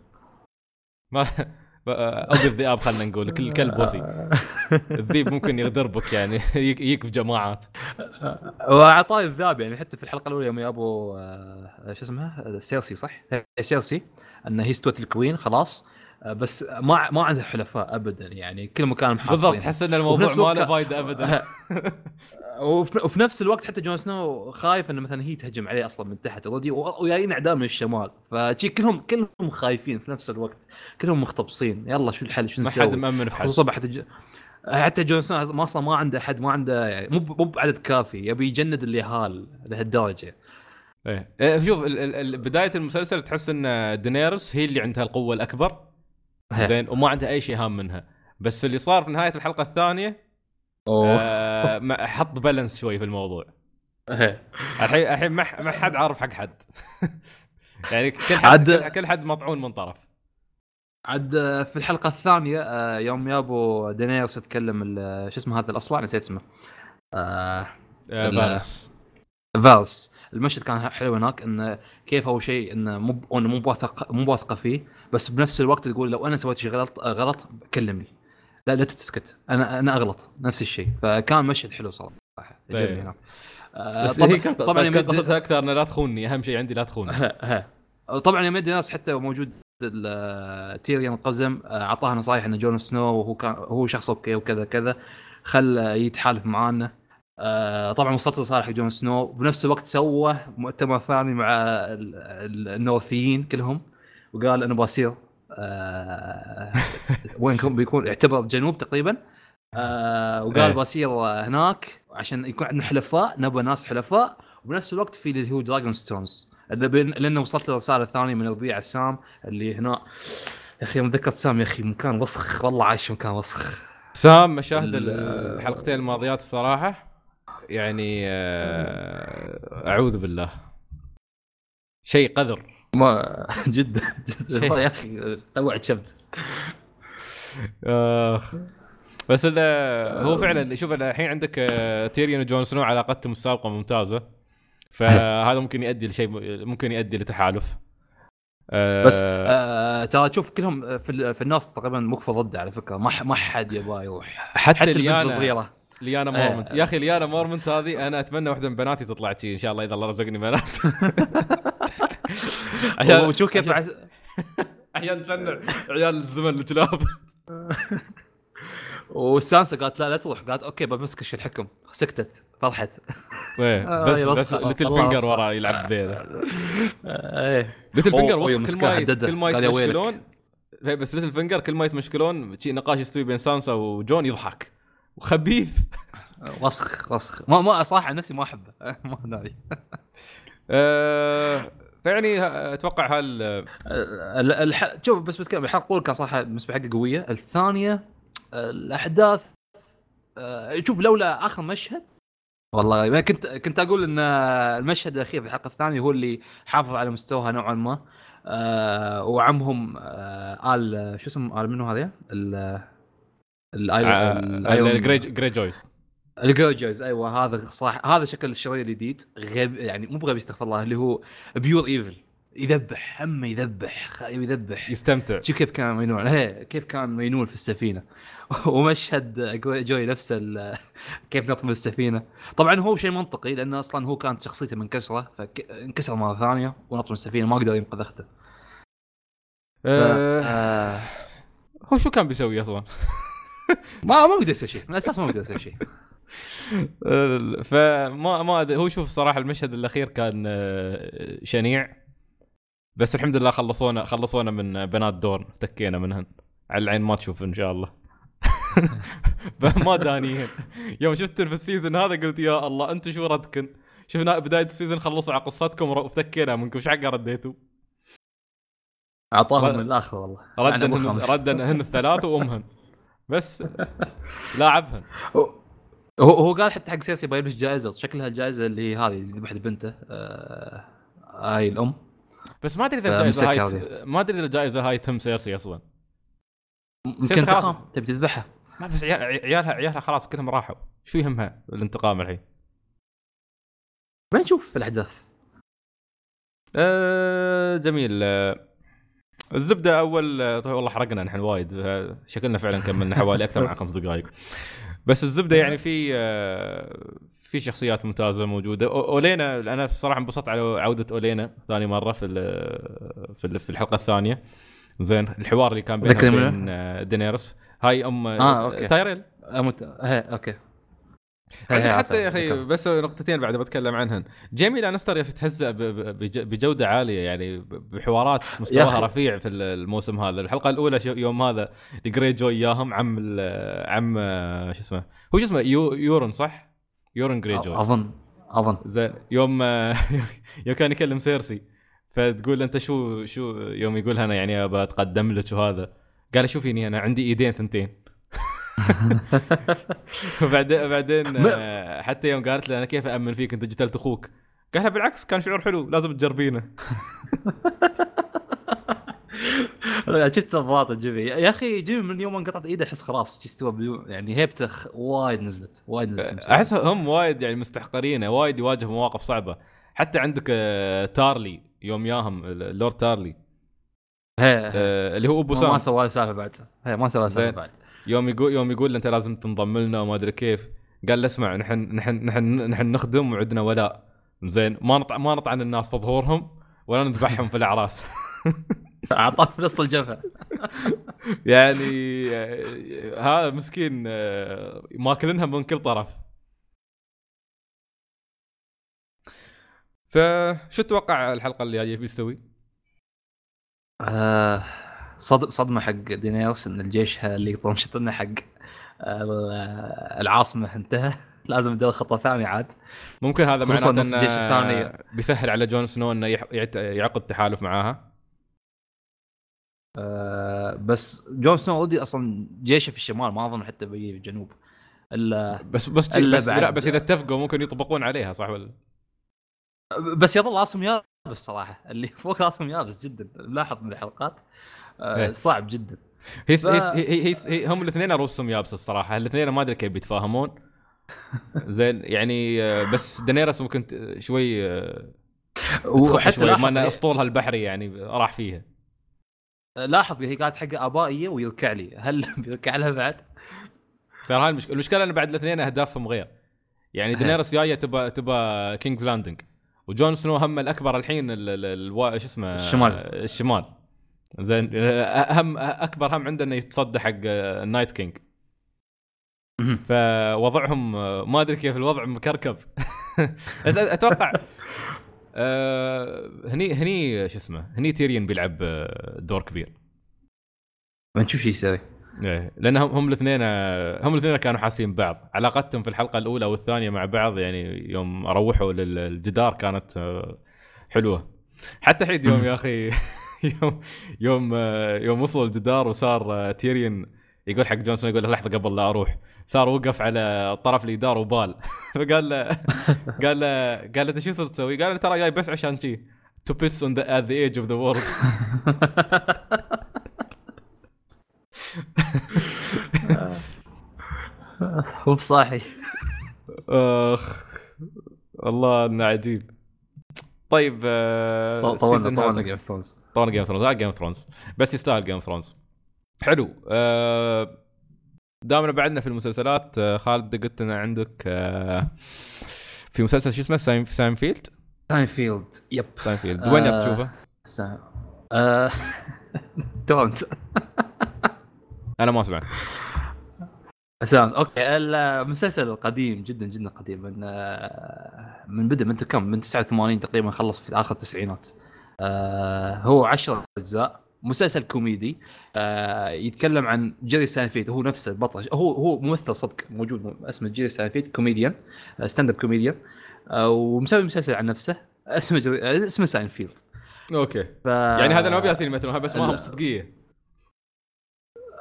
ما ابو الذئاب خلينا نقول كل كلب وفي. الذيب ممكن يغدر بك يعني يك يك في جماعات. وأعطاني الذاب يعني حتى في الحلقة الأولى يوم يابو آه، شو اسمها؟ سيرسي صح؟ هي سيرسي ان هي استوت ال queen خلاص. بس ما ما عندها حلفاء ابدا يعني. كل مكان محاصرين. بالضبط تحس إن الموضوع ما له فايدة ابدا. وفي نفس الوقت حتى جون سنو خايف إنه مثلا هي تهجم عليه أصلا من تحت already وجايين اعداء من الشمال. فشي كلهم كلهم خايفين في نفس الوقت. كلهم مخطبصين يلا شو الحل؟ شو ما نسوي؟ حد مأمن في حد. خصوصا حتى ج... حتى جون سنو ما أصلا ما عنده احد ما عنده يعني مو مو بعدد كافي. يبي يجند اليهال لهالدرجة. إيه. إيه، شوف بداية المسلسل تحس إن دينيرس هي اللي عندها القوة الأكبر. زين وما عندها أي شيء هام منها. بس اللي صار في نهاية الحلقة الثانية آه ما- حط balance شوي في الموضوع. الحين الحين ما حد عارف حق حد. يعني كل حد كل- حد مطعون من طرف. عاد آه، في الحلقة الثانية آه، يوم يابو دينيرس تكلم شو اسمه هذا الأصلع؟ نسيت اسمه. آه آه، فاريس. فاريس. المشهد كان حلو هناك انه كيف أول شيء انه مو مو واثق مو واثقه فيه بس بنفس الوقت تقول لو أنا سويت شيء غلط غلط كلمني. لا لا تسكت. أنا أنا أغلط. نفس الشيء. فكان مشهد حلو صراحة. عجبني طيب. هناك. آه، بس طبعا هي كان طبعا كان قصدها أكثر انه لا تخونني أهم شيء عندي لا تخونني ها طبعا يوم يدي ناس حتى موجود ال- تيريون القزم آه، أعطاها نصايح إن جون سنو وهو كان هو شخص okay وكذا كذا خل يتحالف معانا. آه، طبعا وصلت رساله حق جون سنو بنفس الوقت سوى مؤتمر ثاني مع ال- ال- النورثيين كلهم وقال أنا بصير آه، وينكم بيكون يعتبر جنوب تقريبا آه، وقال إيه. بصير هناك عشان يكون عندنا حلفاء نبغى ناس حلفاء وبنفس الوقت في اللي هو دراجون ستونز لأنه وصلت لي رساله ثانية من ربيعه سام اللي هنا يا أخي يوم ذكرت سام يا أخي مكان وسخ والله عايش مكان وسخ. سام مشاهد ال- الحلقتين الماضيات الصراحه يعني آه، أعوذ بالله. شيء قذر. ما جدا جدا شيء. يا أخي توعد شمس آخ. بس هو فعلا شوف الحين عندك آه، تيريون وجون سنو علاقتهم السابقه ممتازة. فهذا ممكن يؤدي لشيء ممكن يؤدي لتحالف. آه، بس آه ترى تشوف كلهم في في النص تقريبا مكفى ضده على فكرة. ما ما حد يبغى يروح. حتى, حتى البنت الصغيره ليانا آه. مورمنت. يا أخي ليانا مورمنت هذه أنا أتمنى واحدة من بناتي تطلع شي إن شاء الله إذا الله رزقني بنات. عشان وشوف كيف عشان, تفنع عيال الزمن الكلاب والسانسا قالت لا لا تروح. قالت okay بمسكش الحكم. سكتت. فرحت إيه، آه، بس يا بس وسخة. ليتل فينجر. ورا يلعب إيه. ليتل فينجر وسخ كل ما. كل ما. يتمشكلون إيه، بس ليتل فينجر كل ما يتمشكلون نقاش يستوي بين سانسا وجون يضحك. وخبيث. وسخ وسخ ما ما صراحة عن نفسي ما أحبه. ما أدري. أه فيعني أتوقع هال ال- الح... شوف بس بس الحلقة الأولى كان صراحة بالنسبة حقي قوية. الثانية الأحداث آه، شوف لولا آخر مشهد والله ما كنت كنت أقول إن المشهد الأخير في الحلقة الثانية هو اللي حافظ على مستواها نوعا ما. آه وعمهم آه آل شو اسمه آل منو هذا؟ ال ال جري جري جويس الجوجوز أيوه هذا صح هذا شكل الشرير الجديد غيب يعني مو بغبي استغفر الله اللي هو pure evil يذبح همه يذبح يذبح. يستمتع. شوف كيف كان مينون؟ هي كيف كان مينون في السفينة؟ ومشهد جو- جوي نفسه كيف نط من السفينة. طبعا هو شيء منطقي لأنه أصلا هو كانت شخصيته منكسرة فانكسر مرة ثانية ونط من السفينة ما قدر ينقذ اخته آه، هو شو كان بيسوي أصلا؟ ما ما بقدر يسوي شيء من الاساس ما بقدر يسوي شيء. فما ما هو شوف صراحة المشهد الأخير كان آه، شنيع. بس الحمد لله خلصونا خلصونا من بنات دورن تكينا منهن. على العين ما تشوف إن شاء الله. ما دانيين يوم شفتن في السيزون هذا قلت يا الله أنتم شو ردكن؟ شفنا بداية السيزون خلصوا على قصتكم وفتكينا منكم إيش حق رديتوا؟ أعطاهم رد- من الآخر والله. ردا أبو هن. ردا هن الثلاث وأمهن. بس لاعبهن هو هو قال حتى حق سياسي بيلبس جائزة شكلها الجائزة اللي هي هذه اللي ذبحت بنته آه هاي الأم. بس ما أدري إذا الجائزة هاي ما أدري إذا الجائزة هاي تم سيرسي أصلا. يمكن خلاص. تبي تذبحها؟ ما بس عيال- عيالها عيالها خلاص كلهم راحوا. شو يهمها الانتقام الحين؟ بنشوف في الأحداث. أه جميل. أه الزبدة أول طيب والله حرقنا نحن وايد. شكلنا فعلا كملنا حوالي أكثر من خمس دقائق بس الزبدة يعني في في شخصيات ممتازة موجودة. أولينا أنا الصراحه انبسطت على عودة أولينا ثاني مرة في في ال- في الحلقة الثانية. زين الحوار اللي كان بينها؟ وبين آه، دينيرس هاي أم آه، okay. تايريل؟ أموت... هي okay. عندك حتى يا. أخي. بس نقطتين بعد بتكلم عنهن جيمي لانستر يتهزأ بجودة عالية يعني بحوارات مستواها. رفيع في ال- الموسم هذا الحلقة الأولى يوم هذا جري جو ياهم عم عم آه، شو اسمه هو شو اسمه يو يورن صح؟ يورن جري جو أظن أظن زين يوم آه، يوم كان يكلم سيرسي فتقول أنت شو شو يوم يقول أنا يعني ابى أتقدم لك وهذا قال شوفيني أنا عندي إيدين ثنتين وبعدين بعدين آه، حتى يوم قالت له أنا كيف امن فيك أنت قتلت أخوك قال لها بالعكس كان شعور حلو لازم تجربينه. شفت نظرات جيمي يا أخي جيمي من يوم ما انقطعت إيده أحس خلاص استوى يعني هيبته وايد نزلت وايد نزلت أحس هم وايد يعني مستحقرينه وايد يواجه مواقف صعبة. حتى عندك آه، تارلي يوم ياهم اللورد تارلي. هي هي. آه، اللي هو أبو ما سام. سوى له سالفة بعد هي ما سوى له. سالفه بعد. يوم يقول يوم يقول أنت لازم تنضم لنا وما أدري كيف. قال له اسمع نحن نحن نحن نحن نخدم وعندنا ولاء. زين ما نطع ما نطعن الناس في ظهورهم ولا نذبحهم في الأعراس. أعطاه في نص الجبهة. يعني هذا مسكين ماكلينها من كل طرف. فشو تتوقع الحلقة اللي جاية بيستوي؟ آه، صد صدمة حق دينيرس إن الجيش اللي طمشت لنا حق ال- العاصمة انتهى. لازم ندير خطه ثانية عاد. ممكن هذا معناته نص الجيش الثاني. بيسهل على جون سنو إنه يعقد تحالف معاها. آه، بس جون سنو already أصلا جيشه في الشمال ما أظن حتى بيجي في الجنوب. الا بس بس إلا بس, لا بس إذا اتفقوا ممكن يطبقون عليها صح ولا؟ بس يظل راسهم يابس صراحة. اللي فوق راسهم يابس جدا. ملاحظ من الحلقات. صعب جدا. هي ف- هي هي, هي, هم الاثنين رؤوسهم يابسة الصراحة. الاثنين ما أدري كيف بيتفاهمون. زين يعني آه، بس دينيرس ممكن شوي آه، تخف شوي ما هي- اسطولها البحري يعني راح فيها. لاحظ هي قاعد حق آبائية ويركع لي. هل بيركع لها بعد؟ ترى هاي المشكلة المشكلة ان بعد الاثنين أهدافهم غير. يعني إيه. دينيرس جاية تبى تبى كينجز لاندنج وجون سنو هم الأكبر الحين ال- ال- الوا- شو اسمه؟ الشمال. آه، الشمال. زين أهم أكبر هم عنده انه يتصدى حق النايت كينج. فوضعهم ما أدري كيف الوضع مكركب. بس أتوقع آه، هني هني شو اسمه هني تيريون بيلعب دور كبير. بنشوف شو يسوي. إيه، لأن هم هم الاثنين هم الاثنين كانوا حاسين بعض. علاقتهم في الحلقة الأولى والثانية مع بعض يعني يوم روحوا للجدار كانت آه، حلوة. حتى حيد يوم. يا أخي. يوم يوم يوم وصلوا الجدار وصار آه، تيريون يقول حق جون سنو يقول له لحظة قبل لا أروح. صار وقف على طرف الجدار وبال. فقال له قال له قال له أنت شو صرت تسوي؟ قال له ترى جاي بس عشان شي to piss on the at the edge of the world مو بصاحي. أخ والله إنه عجيب. طيب طولنا طولنا Game of Thrones طولنا Game of Thrones Game of Thrones بس يستاهل Game of Thrones حلو. آه، دامنا بعدنا في المسلسلات. آه، خالد قلت لنا عندك آه، في مسلسل شو اسمه؟ Sein Seinfeld؟ Seinfeld. yep. Seinfeld. وين آه. تشوفه؟ سا... آه... don't أنا ما سمعت سام okay المسلسل القديم جدا جدا قديم من آه، من بدأ من كم؟ من 89 تقريبا خلص في آخر التسعينات آه، هو 10 أجزاء مسلسل كوميدي آه، يتكلم عن Jerry Seinfeld هو نفسه البطل هو هو ممثل صدق موجود اسمه Jerry Seinfeld comedian stand up comedian ومسوي مسلسل عن نفسه اسمه جيري آه، اسمه ساينفيلد أوكي. ف... يعني هذا ما بياسين يمثلونها بس ما هم. صدقية.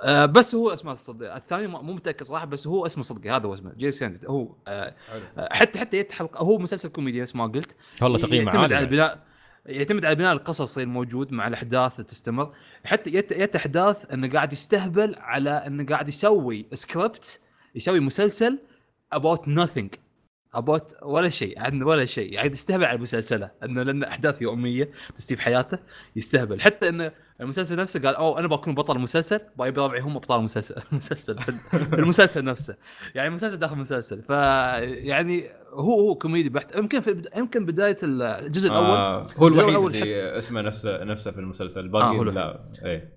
آه بس هو اسمه صدق الثاني ما- مو متأكد صراحة بس هو اسمه صدقي هذا هو اسمه Jerry Seinfeld هو آه آه، حتى حتى يت حلقه هو مسلسل كوميدي نفس ما قلت. والله تقييمه يعتمد عالي. على. البناء يعتمد على البناء القصصي الموجود مع الأحداث اللي تستمر. حتى يت, يت أحداث إنه قاعد يستهبل على إنه قاعد يسوي سكريبت يسوي مسلسل about nothing. About ولا شيء عن ولا شيء يعني يستهبل على مسلسله إنه لأن أحداث يومية تستي في حياته يستهبل. حتى إنه المسلسل نفسه قال أوه أنا بكون بطل المسلسل باقي ربعي هم أبطال المسلسل المسلسل في المسلسل نفسه. يعني مسلسل داخل مسلسل. ف يعني هو هو كوميدي بحت يمكن في يمكن بداية الجزء الأول. آه هو الوحيد اللي اسمه نفسه نفسه في المسلسل. آه، الباقيين الوحيد. لا إيه.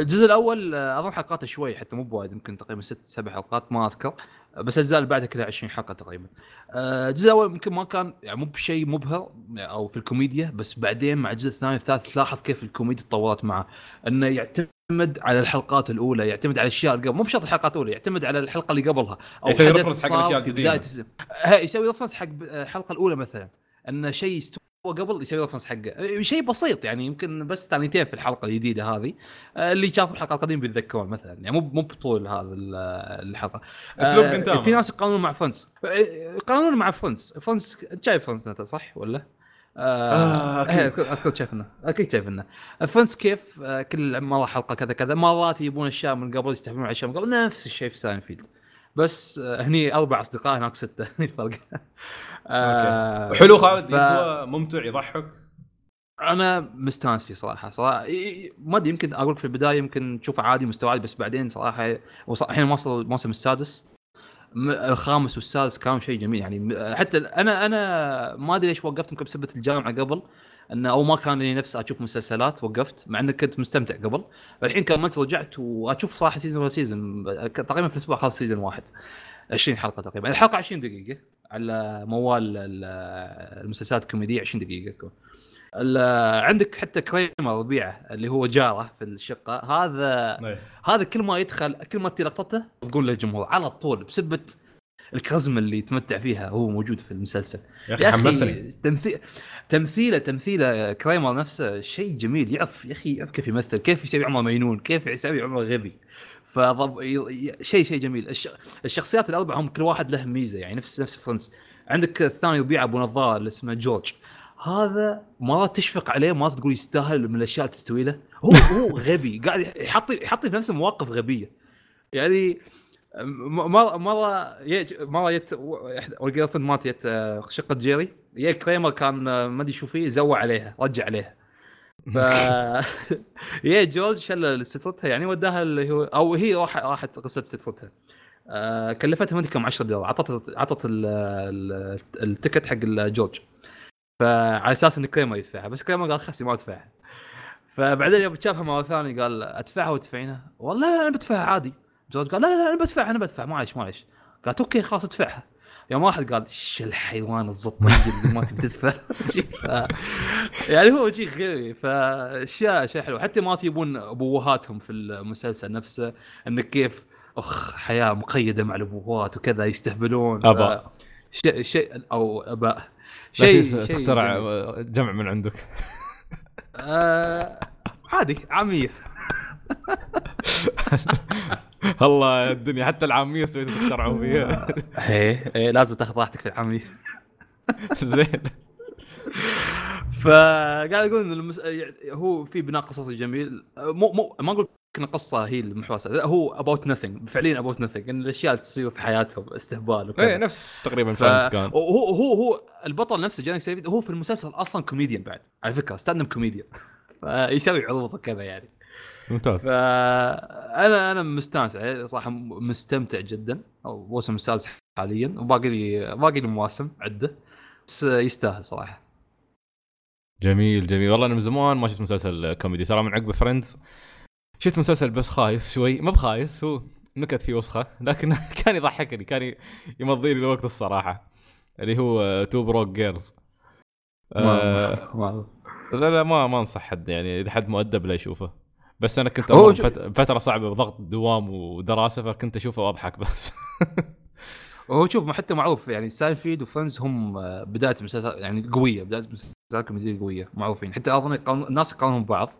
الجزء الأول آه، اظن حلقاته شوي حتى مو بوايد يمكن تقريبا ست سبع حلقات ما أذكر. آه، بس الاجزاء اللي بعدها كلها 20 حلقة تقريبا. آه، الجزء الأول يمكن ما كان يعني مو بشيء مبهر أو في الكوميديا بس بعدين مع الجزء الثاني والثالث تلاحظ كيف الكوميديا تطورت معه. إنه يعتمد على الحلقات الأولى يعتمد على الأشياء اللي قبل مو بشرط الحلقات الأولى يعتمد على الحلقة اللي قبلها. أو يسوي reference حق الس- ها، يسوي رفرنس حق الحلقة الأولى مثلا. إن شيء استوى قبل يسوي رفرنس حقه. شيء بسيط يعني يمكن بس ثانيتين في الحلقة الجديدة هذه. آه، اللي شافوا الحلقة القديمة بيتذكرون مثلا. يعني مو مو بطول هذا ال- الحلقة. أسلوب آه، كنتاما. في ناس يقارنون مع فرنس آه، يقارنون مع فرنس انت شايف أنت صح ولا؟ آه، أكيد. أكيد. أكيد شايفنا أكيد شايفنا Friends كيف؟ آه، كل مرة حلقة كذا كذا مرات يبون أشياء من قبل يستحملون على أشياء من قبل. نفس الشيء في ساينفيلد بس آه، هني أربع أصدقاء هناك ستة. هني الفرق. آه، حلو خالد ف- يسوى ممتع يضحك. أنا مستانس فيه صراحة صراحة ما أدري يمكن أقول لك في البداية يمكن تشوفه عادي مستوى عادي بس بعدين صراحة وص- الحين وصل الموسم السادس الخامس والسادس كانوا شيء جميل يعني حتى أنا أنا ما أدري ليش وقفت يمكن بسبه الجامعة قبل انه أو ما كان لي نفس أشوف مسلسلات وقفت مع إني كنت مستمتع قبل الحين كملت رجعت وأشوف صراحة season ولا season تقريبا في الأسبوع خلاص season واحد 20 حلقة تقريبا الحلقة 20 دقيقة. على موال ال- المسلسلات الكوميدية 20 دقيقة تكون. عندك حتى كريمر ربيعه اللي هو جاره في الشقة. هذا إيه. هذا كل ما يدخل كل ما لقطته تقول للجمهور على طول بسبة الكاريزما اللي يتمتع فيها هو موجود في المسلسل. يا أخي حمسني. تمثيل تمثيله تمثيله كريمر نفسه شيء جميل. يعرف يا أخي يعرف كيف يمثل كيف يسوي عمر مجنون كيف يسوي عمر غبي. فضب شيء شيء جميل. الش... الشخصيات الأربعة هم كل واحد له ميزة يعني نفس نفس فرنس. عندك الثاني يبيع أبو نظاره اللي اسمه جورج. هذا مرات تشفق عليه مرات تقول يستاهل من الأشياء اللي تستوي له. هو هو غبي قاعد يحط يحط في نفسه مواقف غبية. يعني مره مرة يج... مرة جت جت آه، شقة جيري. يا كريمر كان آه، ما أدري شو فيه زوى عليها رجع عليها. ف يا جورج شل سترتها يعني وداها اللي هو أو هي راح راحت قصة سترتها آه كلفتها ما كم 10 دولار. عطت عطت ال- ال- التكت حق جورج. فعلى أساس إن كريمر يدفعها. بس كريمر قال خسي ما أدفعها. فبعدين يوم شافها مرة ثانية قال أدفعها وتدفعينها؟ والله أنا بدفعها عادي. جورج قال لا لا لا أنا بدفعها أنا بدفع معلش معلش قالت أوكي خلاص ادفعها. يوم واحد قال ش الحيوان الزطي اللي ما تبي تدفع؟ شي يعني هو شيء غيري فأشياء أشياء حلوة. حتى ما يبون أبوهاتهم في المسلسل نفسه انك كيف أخ حياة مقيدة مع الابوات وكذا يستهبلون. ف- شيء شيء أو أباء. شيء شيء تخترع. جمع من عندك. آه عادي عاميه الله الدنيا حتى العامية سويتوا تخترعوا فيها. إيه إيه لازم تاخذ راحتك في العامية. زين. فقاعد أقول إن المس... هو في بناء قصصي جميل. مو مو ما أقول إن القصة هي المحورة لا هو about nothing فعليا about nothing إن الأشياء اللي تصير في حياتهم استهبال وكذا. إيه نفس تقريبا ف... كان. هو هو هو البطل نفسه Jerry Seinfeld هو في المسلسل أصلا كوميديان بعد على فكرة stand up comedian فيسوي عروض وكذا يعني. ممتاز. فأنا أنا مستانس عليه صراحة مستمتع جدا موسم السادس حاليا وباقي لي باقي لي مواسم عدة بس يستاهل صراحة. جميل جميل. والله أنا من زمان ما شفت مسلسل كوميدي. ترى من عقب Friends شفت مسلسل بس خايس شوي. ما بخايس هو نكت فيه وسخة لكن كان يضحكني كان يمضي لي الوقت الصراحة. اللي هو Two Broke Girls ما- ما- لا لا ما ما أنصح حد يعني إذا حد مؤدب لا يشوفه. بس أنا كنت بفت- بفتره صعبة بضغط دوام ودراسة فكنت أشوفه واضحك بس. وهو شوف حتى معروف يعني Seinfeld و Friends هم آه، بداية المسلسل يعني قوية بداية المسلسلات الكوميديه قوية معروفين. حتى أظن الناس يقارنون ببعض.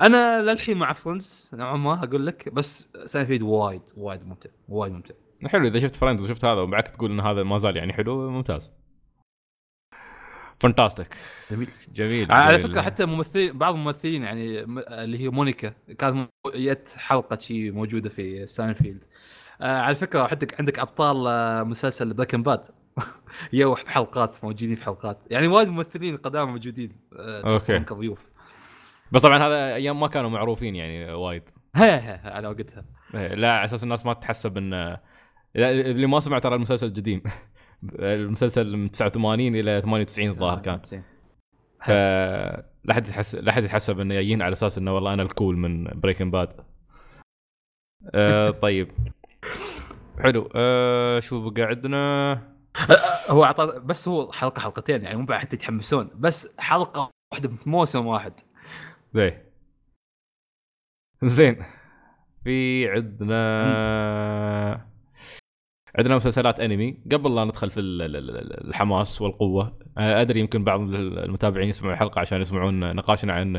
أنا للحين مع Friends نوعا ما أقول لك بس ساينفيلد وايد وايد ممتع وايد ممتع. حلو إذا شفت Friends وشفت هذا وبعك تقول إن هذا ما زال يعني حلو ممتاز. fantastic جميل جميل على. فكرة حتى ممثلين بعض الممثلين يعني اللي هي مونيكا كانت جت حلقة شي موجودة في ساينفيلد آه على فكرة عندك عندك أبطال آه مسلسل Breaking Bad في حلقات موجودين في حلقات. يعني وايد ممثلين قدام موجودين آه. تحسهم كضيوف. بس طبعا هذا أيام ما كانوا معروفين يعني وايد. ها ها على وقتها. إيه، لا على أساس الناس ما تحسب إن لا، اللي ما سمع ترى المسلسل قديم المسلسل من 89 إلى 98 الظاهر كان. ف لا حد يحس لا حد يتحسب إنه جايين على أساس إنه والله أنا الكول من بريكن باد آه طيب. حلو. آه شو بقى عندنا هو اعطى بس هو حلقة حلقتين يعني مو بعد حتى يتحمسون بس حلقة واحدة في موسم واحد. زين. زين. في عندنا عندنا مسلسلات أنمي قبل لا ندخل في ال- ال- ال- الحماس والقوة آه، أدري يمكن بعض المتابعين يسمعوا الحلقة عشان يسمعون نقاشنا عن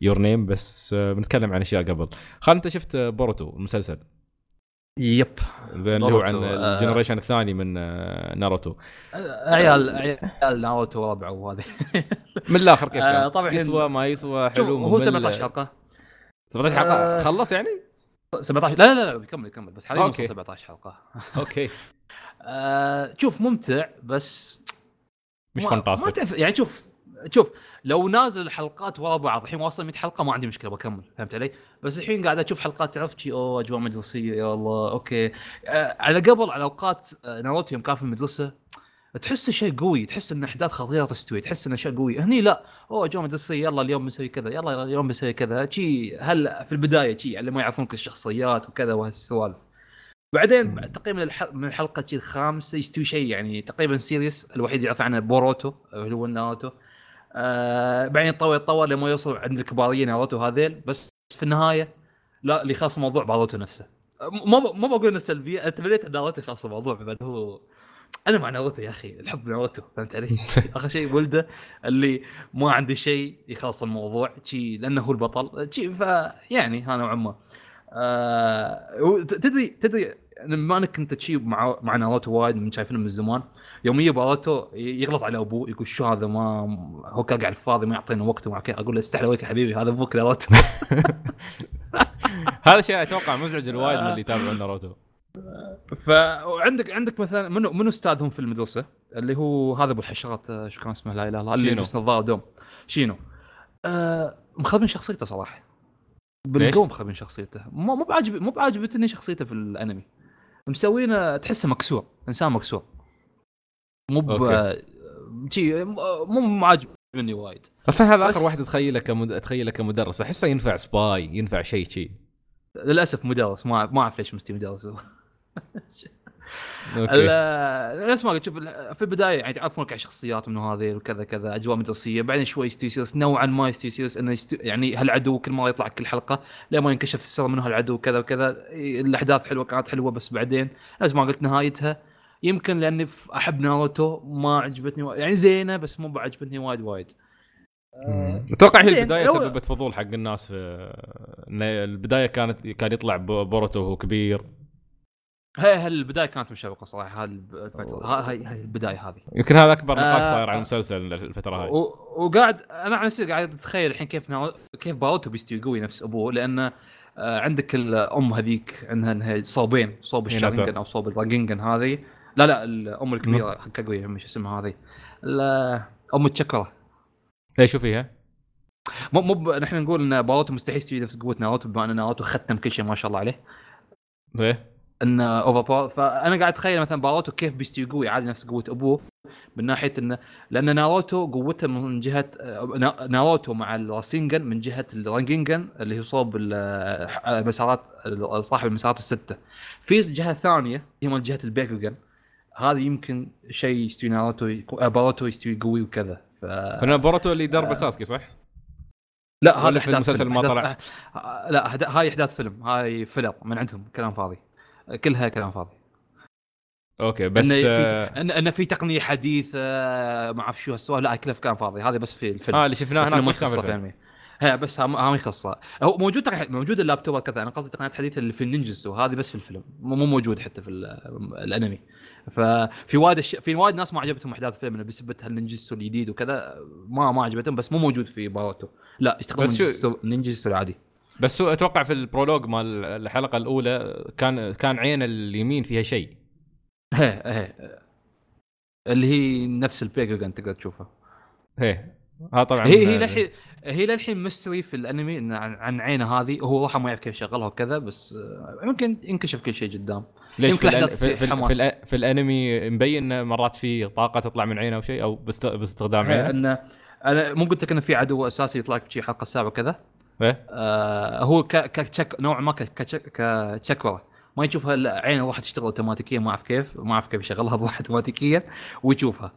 Your Name بس آه، بنتكلم عن أشياء قبل خالد أنت شفت آه، بوروتو المسلسل yep زين اللي هو عن آه. ال generation الثاني من آه، ناروتو عيال عيال ناروتو وربعه وهذه من الآخر كيف آه، كان؟ طبعاً يسوى ما يسوى حلو هو ممل؟ 17 حلقة 17 حلقة آه. خلص يعني؟ 17 لا لا لا, بيكمل يكمل بس حاليا. وصل 17 حلقة. okay. آه شوف ممتع بس مش fantastic يعني شوف شوف لو نازل الحلقات ورا بعض الحين واصل 100 حلقة ما عندي مشكلة بكمل. فهمت علي؟ بس الحين قاعد أشوف حلقات تعرف شي؟ أوه أجواء مدرسيه يا الله okay. آه على قبل على أوقات آه ناروتو يوم كان في المدرسة تحس شيء قوي تحس إن أحداث خطيرة تستوي تحس انه شيء قوي. هني لا. أوه اجواء مدرسيه يلا اليوم بنسوي كذا يلا اليوم بنسوي كذا. شي هلا في البداية شي اللي ما يعرفونك الشخصيات وكذا وهالسوالف. بعدين بعد تقريبا الح- من الحلقة شي الخامسة يستوي شيء يعني تقريبا serious الوحيد يعرف عنه بوروتو اللي هو ناروتو. آه بعدين يتطور يتطور لما يوصل عند الكباريين ناروتو هذيل بس في النهاية لا اللي خاص موضوع باروتو نفسه. ما ب- ما بقول انه سلبيه انت تمنيت إن ناروتو يخلص الموضوع بعد هو أنا مع ناروتو يا أخي الحب ناروتو فهمت علي؟ آخر شيء ولده اللي ما عنده شيء يخلص الموضوع شي لأنه هو البطل شي فيعني ها نوعا ما. آه تدري تدري بما أنك كنت تشي مع مع ناروتو وايد من شايفينه من زمان يوم يجي باروتو يغلط على أبوه يقول شو هذا ما هو قاعد على الفاضي ما يعطينا وقت ومع أقول له استحي عليك يا حبيبي هذا أبوك ناروتو. هذا شيء أتوقع مزعج الوايد من اللي يتابعون ناروتو. فعندك عندك مثلا منو منو استاذهم في المدرسة؟ اللي هو هذا أبو الحشرات آه، شو كان اسمه؟ لا إله إلا الله اللي شينو. يلبس نظاره دوم. شينو؟ آه مخربين شخصيته صراحة. ليش؟ بالقوة مخربين شخصيته. مو مو بعاجب مو بعاجبتني شخصيته في الأنمي. مسوينه تحسه مكسور إنسان مكسور. مو ب مو عاجبني وايد. أصلا هذا آخر واحد اتخيله كمد... اتخيله كمدرس. أحسه ينفع spy ينفع شيء شيء للأسف مدرس ما ما أعرف ليش مستوي مدرس. نفس ما قلت شوف في البداية يعني تعرفونك على شخصيات من هذه وكذا كذا أجواء مدرسية بعدين شوي يستوي serious نوعا ما يستوي serious إنه يستو يعني هالعدو كل مرة يطلع كل حلقة لما ينكشف السر منه هالعدو وكذا وكذا الأحداث حلوة كانت حلوة بس بعدين نفس ما قلت نهايتها يمكن لأني أحب ناروتو ما عجبتني وايد يعني زينة بس مو بعجبتني وايد وايد. مم. أتوقع هي البداية لو- سببت فضول حق الناس في إن البداية كانت كان يطلع بو- بوروتو وهو كبير. هاي هاي البداية كانت مشوقة صراحة هاي الفترة هاي هاي البداية هذه. يمكن هذا أكبر نقاش آه، صاير عن آه. المسلسل الفترة هاي. وقاعد أنا عن نفسي قاعد أتخيل الحين كيف ناو... كيف باروتو بيستوي قوي نفس أبوه لأنه آه عندك الأم هذيك عندها إنها صوبين صوب. الشارينجن أو صوب الراجنجن هذه. لا لا الأم الكبيرة حق كاغويا مش اسمها هذه؟ أم التشكرة. إيش شو فيها؟ مو مو نحن نقول إن باروتو مستحيل يستوي نفس قوه ناروتو بما إن ناروتو ختم كل شيء ما شاء الله عليه. إيه ان over power فأنا قاعد أتخيل مثلا باروتو كيف بيستوي قوي عادي نفس قوة أبوه من ناحية إنه لأن ناروتو قوته من جهة نا- ناروتو مع الراسينجن من جهة الرانجينجن اللي هو صوب ال- المسارات صاحب المسارات الستة في جهة ثانية هي من جهة البيكوجن هذه يمكن شيء يستوي ناروتو آه، باروتو يستوي قوي وكذا ف... أنا بوروتو اللي درب ساسكي صح؟ لا هذا احداث المسلسل. ما طلع؟ آه، لا هاي احداث فيلم هاي filler من عندهم كلام فاضي كلها كلام فاضي. أوكي بس انه في آه, انه في تقنية حديثة ما أعرف شو هالسوالف لا كلها كلام فاضي. هذا بس في الفيلم. آه اللي شفناه هناك ما يخصه في. الانمي هي بس ها ما يخصه هو موجود تق- موجود اللابتوب كذا. أنا قصدي تقنيات حديثة اللي في النينجستو هذه بس في الفيلم. مو مو موجود حتى في ال- الأنمي. ففي وايد أش... في وايد ناس ما عجبتهم أحداث الفيلم إنه بسبه النينجستو الجديد وكذا. ما ما عجبتهم بس مو موجود في باروتو. لا النينجستو النينجستو العادي بس هو أتوقع في ال prologue مال الحلقة الأولى كان كان عين اليمين فيها شيء. هي هي. اللي هي نفس البياكوجن تقدر تشوفها. هي. ها طبعا هي هي للحين هي للحين mystery في الأنمي عن, عن عينه هذه. هو روحه ما يعرف كيف يشغلها وكذا بس آه، يمكن ينكشف كل شيء قدام. ليش يمكن في, الأن... في, في. في, في الأنمي مبين مرات في طاقة تطلع من عينه أو شيء أو باست... باستخدام عينه؟ ان أنا مو قلت لك إنه في عدو أساسي يطلع لك شي حلقة السابعة وكذا؟ آه هو كتشك نوع ما كتشكوره ما يشوفها إلا عينه واحد تشتغل اوتوماتيكيا ما أعرف كيف ما أعرف كيف يشغلها بواحد اوتوماتيكيا ويشوفها.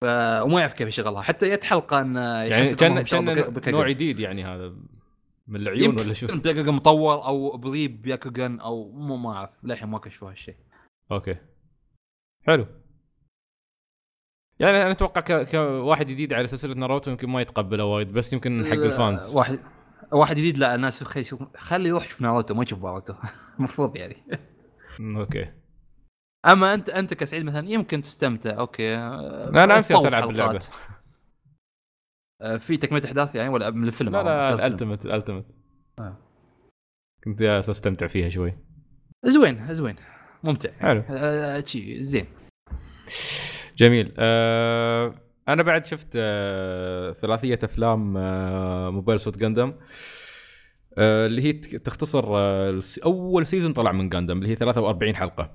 ف... وما يعرف كيف يشغلها. حتى جت حلقه ان يعني كان كأن. نوع جديد يعني هذا من العيون ولا شو؟ بياكوجن مطور أو بريب بياكوجن أو مو ما أعرف للحين ما كشفوا هالشيء. أوكي. حلو. يعني أنا أتوقع ك... كواحد جديد على سلسلة ناروتو يمكن ما يتقبله وايد بس يمكن حق ال fans. واحد واحد جديد لا الناس خلي يشوف خلي يروح يشوف ناروتو ما يشوف باروتو. المفروض يعني. أوكي. أما أنت أنت كسعيد مثلا يمكن تستمتع. أوكي. لا أنا امس العب حلقات. باللعبه آه، في تكملة أحداث يعني ولا من الفيلم؟ لا لا؟ ال ultimate ال ultimate آه. كنت أساس أستمتع فيها شوي. زوين زوين. ممتع. حلو. آه، شي زين. جميل. آه أنا بعد شفت آه ثلاثية أفلام آه Mobile Suit Gundam آه اللي هي تختصر آه أول season طلع من جاندم اللي هي 43 حلقة.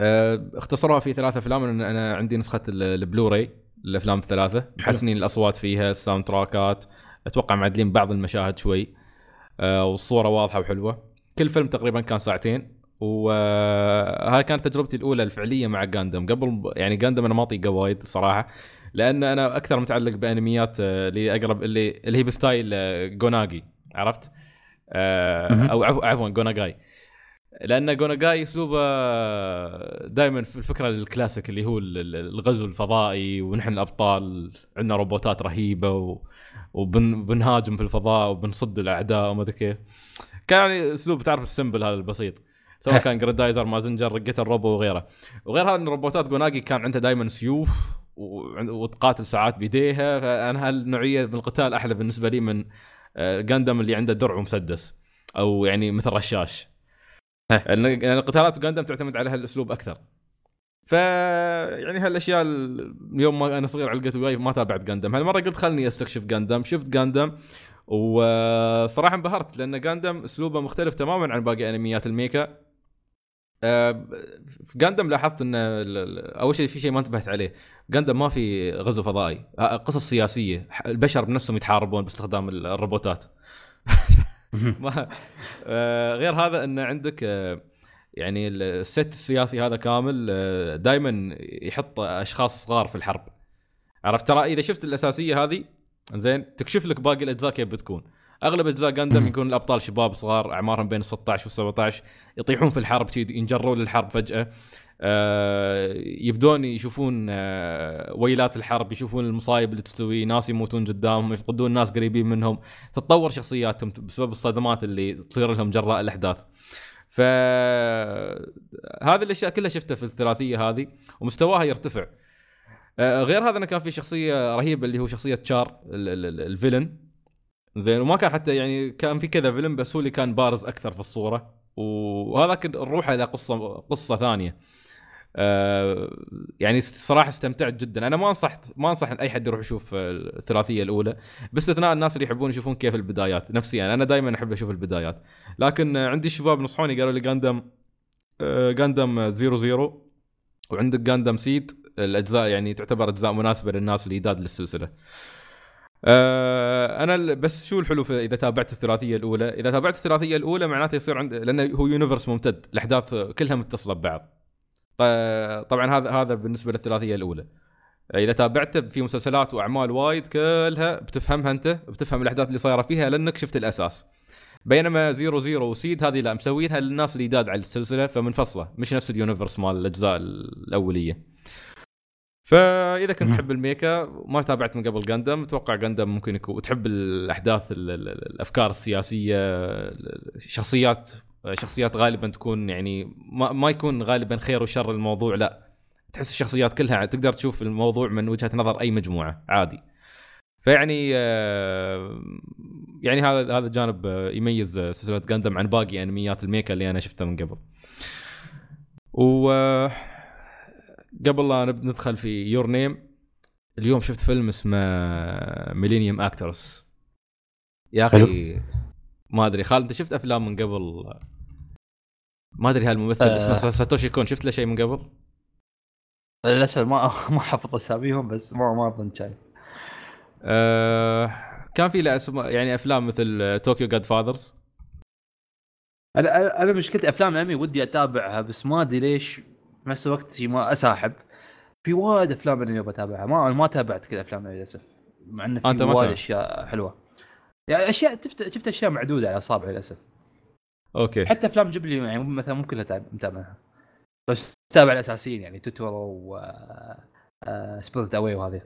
آه اختصروها في ثلاث أفلام. لأن أنا عندي نسخة ال- البلوراي الافلام الثلاثه محسنين الأصوات فيها ال soundtrack ات. أتوقع معدلين بعض المشاهد شوي. آه والصورة واضحة وحلوة. كل فيلم تقريبا كان ساعتين. وهاي كانت تجربتي الأولى الفعلية مع جاندم قبل يعني جاندم أنا ما اطيقه وايد صراحة لأن أنا أكثر متعلق بأنميات آه، اللي اقرب اللي اللي هي ب style آه، جوناجي عرفت؟ آه،. أو عفوا عفوا جوناجاي لأن جوناجاي أسلوبه دائما في الفكرة الكلاسيك اللي هو ال- ال- الغزو الفضائي ونحن الأبطال عندنا روبوتات رهيبة و وبنهاجم في الفضاء وبنصد الأعداء وما أدري كيف كان يعني أسلوب تعرف ال simple هذا البسيط سواء كان جريدايزر مازنجر رقة الروبو وغيره وغير هذا ان روبوتات جوناجي كان عندها دائما سيوف وتقاتل ساعات بيديها فأنا هالنوعية من القتال أحلى بالنسبة لي من آه، جاندم اللي عنده درع ومسدس أو يعني مثل رشاش. لأن القتالات جاندم تعتمد على هالأسلوب أكثر. ف يعني هالأشياء ال- اليوم ما أنا صغير علقت وياي ما تابعت جاندم هالمرة قلت خلني أستكشف جاندم شفت جاندم وصراحه انبهرت لأن جاندم أسلوبه مختلف تماما عن باقي أنميات الميكا. آه، في جاندم لاحظت إن أول شيء في شيء ما انتبهت عليه. جاندم ما في غزو فضائي. آه، قصص سياسية. البشر بنفسهم يتحاربون باستخدام ال- الروبوتات. ما آه، غير هذا إن عندك آه، يعني الست السياسي هذا كامل دائما يحط أشخاص صغار في الحرب. عرفت؟ ترى إذا شفت الأساسية هذه زين تكشف لك باقي الأجزاء كيف بتكون. أغلب أجزاء جاندم مم. يكون الأبطال شباب صغار أعمارهم بين 16 و 17 يطيحون في الحرب شي ينجرون للحرب فجأة. آه، يبدون يشوفون آه، ويلات الحرب يشوفون المصايب اللي تسوي ناس يموتون قدامهم يفقدون ناس قريبين منهم. تتطور شخصياتهم بسبب الصدمات اللي تصير لهم جراء الأحداث. ف هذه الأشياء كلها شفتها في الثلاثية هذه ومستواها يرتفع. آه، غير هذا انه كان في شخصية رهيبة اللي هو شخصية تشار ال- ال- ال- الفيلن. زين وما كان حتى يعني كان في كذا فيلم بس هو اللي كان بارز أكثر في الصورة. وهذاك نروح إلى قصة قصة ثانية. آه يعني صراحة استمتعت جدا. أنا ما انصح ما أنصح أي حد يروح يشوف الثلاثية الأولى. باستثناء الناس اللي يحبون يشوفون كيف البدايات نفسي أنا أنا دائما أحب أشوف البدايات. لكن عندي شباب نصحوني قالوا لي Gundam آه Gundam Zero Zero. وعندك Gundam SEED الأجزاء يعني تعتبر أجزاء مناسبة للناس اللي جداد للسلسلة. آه أنا بس شو الحلو إذا تابعت الثلاثية الأولى؟ إذا تابعت الثلاثية الأولى معناته يصير عند لأنه هو universe ممتد الأحداث كلها متصلة ببعض. طبعا هذا هذا بالنسبة للثلاثية الأولى. إذا تابعته في مسلسلات وأعمال وايد كلها بتفهمها أنت بتفهم الأحداث اللي صايرة فيها لأنك شفت الأساس. بينما Zero Zero و SEED هذه لا مسوينها للناس اللي جداد على السلسلة فمنفصلة مش نفس ال universe مال الأجزاء الأولية. فإذا كنت تحب ال mecha ما تابعت من قبل Gundam أتوقع Gundam ممكن يكون وتحب الأحداث الأفكار السياسية شخصيات شخصيات غالبا تكون يعني ما, ما يكون غالبا خير وشر الموضوع لا. تحس الشخصيات كلها تقدر تشوف الموضوع من وجهة نظر أي مجموعة عادي. فيعني آه، يعني هذا هذا جانب يميز سلسلة جندم عن باقي أنميات الميكا اللي أنا شفتها من قبل. و آه، قبل لا ندخل في يور نيم اليوم شفت فيلم اسمه ميلينيوم اكترس يا أخي ما أدري. خالد أنت شفت أفلام من قبل؟ ما أدري هالممثل أه اسمه ساتوشي كون شفت له شيء من قبل؟ للأسف ما ما حافظ أساميهم بس ما ما أظن شايف أه كان في له يعني أفلام مثل طوكيو جاد فاذرز أنا أنا مشكلتي أفلام الأنمي ودي أتابعها بس ما أدري ليش بنفس الوقت ما أساحب. في وايد أفلام أنمي بتابعها. ما ما تابعت كل أفلام للأسف. مع انه في وايد أشياء حلوة. يعني اشياء شفت شفت أشياء معدودة على أصابعي للأسف. أوكي. حتى أفلام جبلي يعني مثلا مو كلها متابعها. بس تابع الأساسيين يعني Totoro و Spirited Away وهذه.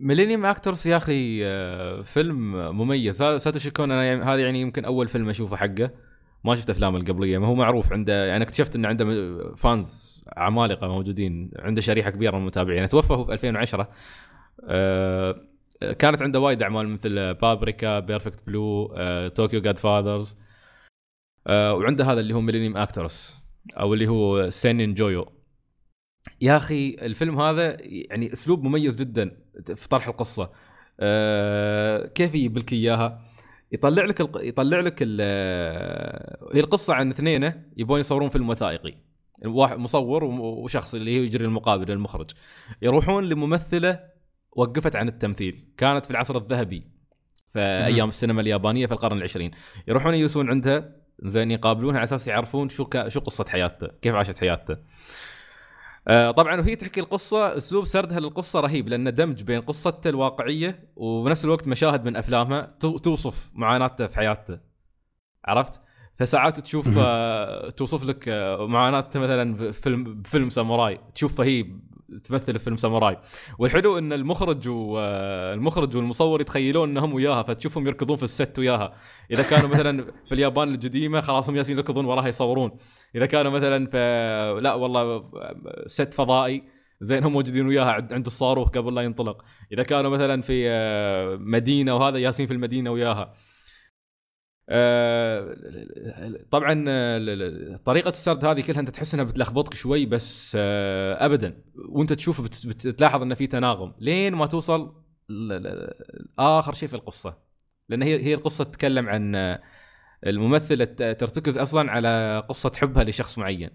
Millennium Actress يا أخي آه، فيلم مميز. ساتوشي كون أنا يعني هذا يعني يمكن أول فيلم أشوفه حقه. ما شفت افلامه القبلية ما هو معروف عنده يعني اكتشفت انه عنده fans عمالقة موجودين عنده شريحة كبيرة من المتابعين. يعني توفى هو في 2010 أه كانت عنده وايد أعمال مثل Paprika Perfect Blue Tokyo Godfathers وعنده هذا اللي هو Millennium Actress أو اللي هو Sennen Joyuu يا أخي الفيلم هذا يعني أسلوب مميز جدا في طرح القصة. أه كيف يجيب لك إياها؟ يطلع لك الق... يطلع لك ال... هي القصة عن اثنين يبون يصورون فيلم وثائقي. واحد مصور وشخص اللي هو يجري المقابلة المخرج يروحون لممثلة وقفت عن التمثيل. كانت في العصر الذهبي في أيام السينما اليابانية في القرن العشرين. يروحون يجلسون عندها زين يقابلونها على أساس يعرفون شو ك... شو قصة حياته كيف عاشت حياته آه طبعا وهي تحكي القصة أسلوب سردها للقصة رهيب لأنه دمج بين قصته الواقعية وبنفس الوقت مشاهد من أفلامها توصف معاناته في حياته عرفت؟ فساعات تشوف آه توصف لك آه معاناته مثلا بفيلم بفيلم ساموراي تشوفها هي تمثل في فيلم ساموراي. والحلو إن المخرج والمخرج والمصور يتخيلون إنهم وياها فتشوفهم يركضون في الست وياها. إذا كانوا مثلا في اليابان القديمه خلاص هم جالسين يركضون وراها يصورون. إذا كانوا مثلا في لا والله ست فضائي زين هم موجودين وياها عند الصاروخ قبل لا ينطلق. إذا كانوا مثلا في آه، مدينة وهذا ياسين في المدينة وياها. طبعا آه، طريقة السرد هذه كلها أنت تحس إنها بتلخبطك شوي بس آه، ابدا. وأنت تشوف بتلاحظ انه في تناغم. لين ما توصل آخر شيء في القصة. لأن هي هي القصة تتكلم عن الممثله ترتكز أصلا على قصة حبها لشخص معين.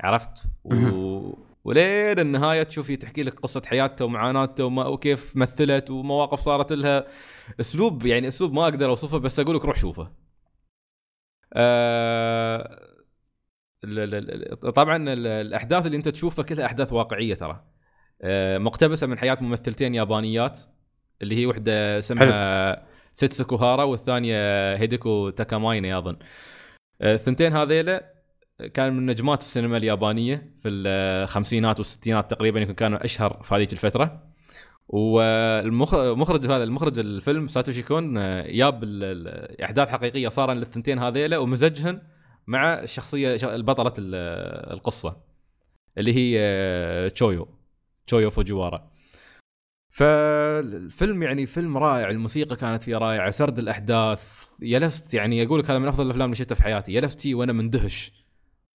عرفت؟ و... ولين النهاية تشوفي تحكي لك قصة حياتها ومعاناتها وما وكيف مثلت ومواقف صارت لها أسلوب يعني أسلوب ما أقدر أوصفه بس أقول لك روح شوفه. آه طبعا الأحداث اللي أنت تشوفها كلها أحداث واقعية ترى. آه مقتبسة من حياة ممثلتين يابانيات اللي هي وحدة اسمها سيتسوكو هارا والثانية هيديكو تاكاميني اظن. آه، الثنتين هذيلا كان من نجمات السينما اليابانية في الخمسينات والستينات تقريبا يمكن كانوا أشهر في هذيك الفترة. والمخرج هذا المخرج الفيلم ساتوشي كون جاب أحداث حقيقية صار للثنتين هذيلا ومزجهن مع الشخصيه البطله القصة اللي هي تشويو تشويو فوجوارا فالفيلم يعني فيلم رائع الموسيقى كانت فيه رائعة سرد الأحداث يلفت يعني أقول لك هذا من أفضل الأفلام اللي شفتها في حياتي يلفت وأنا مندهش.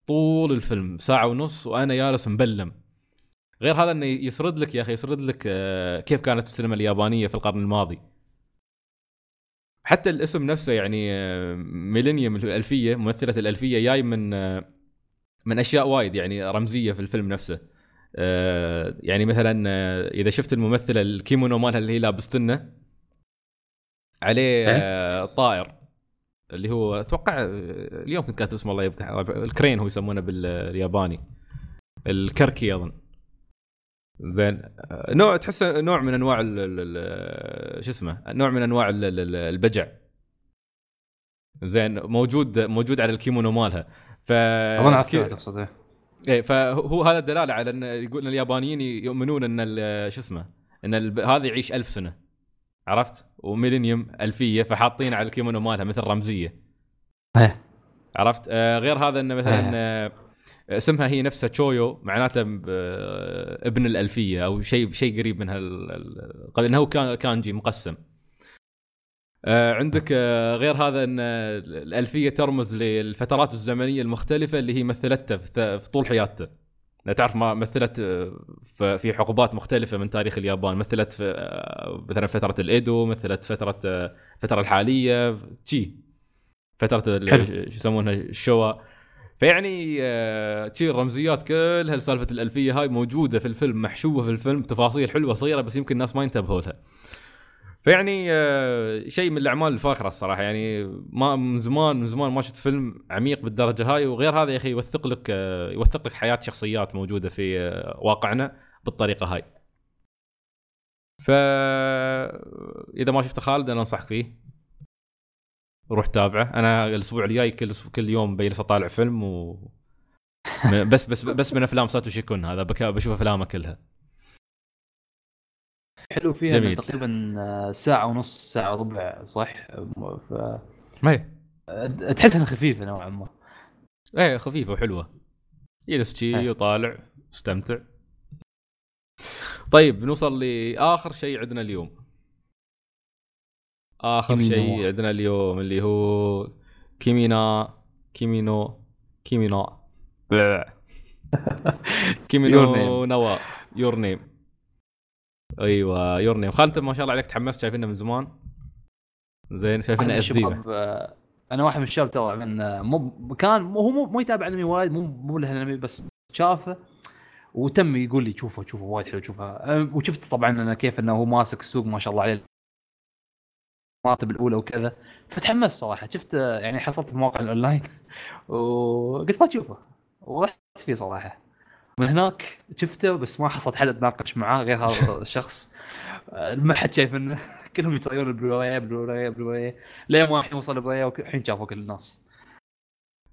طول الفيلم ساعة ونص وأنا جالس مبلم. غير هذا إنه يسرد لك يا أخي يسرد لك آه، كيف كانت السينما اليابانية في القرن الماضي. حتى الاسم نفسه يعني آه، millennium الألفية ممثلة الألفية جاي من آه، من أشياء وايد يعني رمزية في الفيلم نفسه. يعني مثلا إذا شفت الممثلة الكيمونو مالها اللي هي لابستنه عليه إيه؟ طائر. اللي هو أتوقع اليوم كنت كاتب اسمه الله يفتح ال crane هو يسمونه بالياباني الكركي أظن. زين نوع تحس نوع من أنواع شو اسمه نوع من أنواع البجع. زين موجود موجود على الكيمونو مالها. ف أظن عرفت تقصد إيه. إيه فهو هذا الدلالة على إن يقول ان اليابانيين يؤمنون إن شو اسمه إن هذا يعيش ألف سنة. عرفت؟ و millennium ألفية فحاطين على الكيمونو مالها مثل رمزية. إيه. عرفت؟ آه غير هذا إنه مثلا آه اسمها هي نفسها تشويو معناته آه، ابن الألفية أو شيء شيء قريب من هال إنه هو كان كانجي مقسم. آه عندك آه غير هذا إن الألفية ترمز للفترات الزمنية المختلفة اللي هي مثلتها في طول حياته تعرف ما مثلت آه، في حقبات مختلفة من تاريخ اليابان. مثلت في آه، مثلا فترة الإيدو مثلت فترة الفترة الحالية تشي فترة شو يسمونها الشوا. فيعني تشي الرمزيات كلها سالفه الألفية هاي موجودة في الفيلم محشوه في الفيلم تفاصيل حلوة صغيرة بس يمكن الناس ما ينتبهوا لها. فيعني آه، شيء من الأعمال الفاخرة الصراحة. يعني ما من زمان من زمان ما شفت فيلم عميق بالدرجة هاي وغير هذا يا أخي يوثق لك آه، يوثق لك حياة شخصيات موجودة في آه، واقعنا بالطريقة هاي. ف إذا ما شفته خالد أنا أنصحك فيه. روح تابعه. أنا الأسبوع الجاي كل كل يوم بجلس أطالع فيلم و بس بس بس من أفلام ساتوشي كون هذا. بشوف أفلامه كلها. حلو فيها جميل. تقريبا ساعة ونص ساعة وربع صح؟ ف... ما هي. تحس إنها خفيفة نوعا ما. إيه خفيفة وحلوة. يجلس شي وطالع استمتع طيب نوصل لآخر شيء عندنا اليوم. آخر شيء عندنا اليوم اللي هو كيمينا كيمينو كيمينا كيمينو نوا. يور نيم أيوه يور نيم خالد ما شاء الله عليك تحمست. شايفينه من زمان. زين شايفينه إس دي أنا واحد من الشباب ترى من مو كان هو مو مو يتابع أنمي وايد مو مو له أنمي بس شافه وتم يقول لي شوفه شوفه وايد حلو شوفه. وشفت طبعا أنا كيف إنه هو ماسك السوق ما شاء الله عليه المراتب الأولى وكذا. فتحمست صراحة. شفت يعني حصلت في مواقع الأونلاين وقلت ما تشوفه. ورحت فيه صراحة. من هناك شفته بس ما حصلت حد أتناقش معاه غير هذا الشخص. ما حد شايف إنه كلهم يطيرون ال Blu-ray Blu-ray Blu-ray لين ما الحين وصل البلوراي والحين شافوا كل الناس.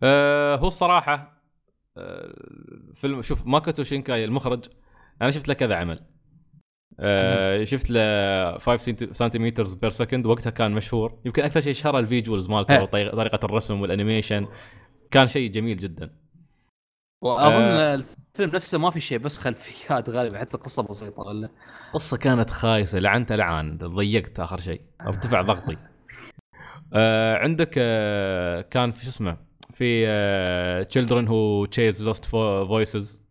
أه هو الصراحة أه فيلم شوف ماكوتو شينكاي المخرج أنا شفت له كذا عمل. آه شفت له 5 Centimeters Per Second وقتها كان مشهور. يمكن أكثر شيء شهر ال visuals مالته وطريقه الرسم وال animation. كان شيء جميل جدا. وأظن آه. الفيلم نفسه ما في شيء بس خلفيات غالبا حتى قصه بسيطة ولا؟ قصة كانت خايسة لعنت لعان ضيقت آخر شيء ارتفع ضغطي. آه عندك آه كان في شو اسمه في Children Who Chase Lost Voices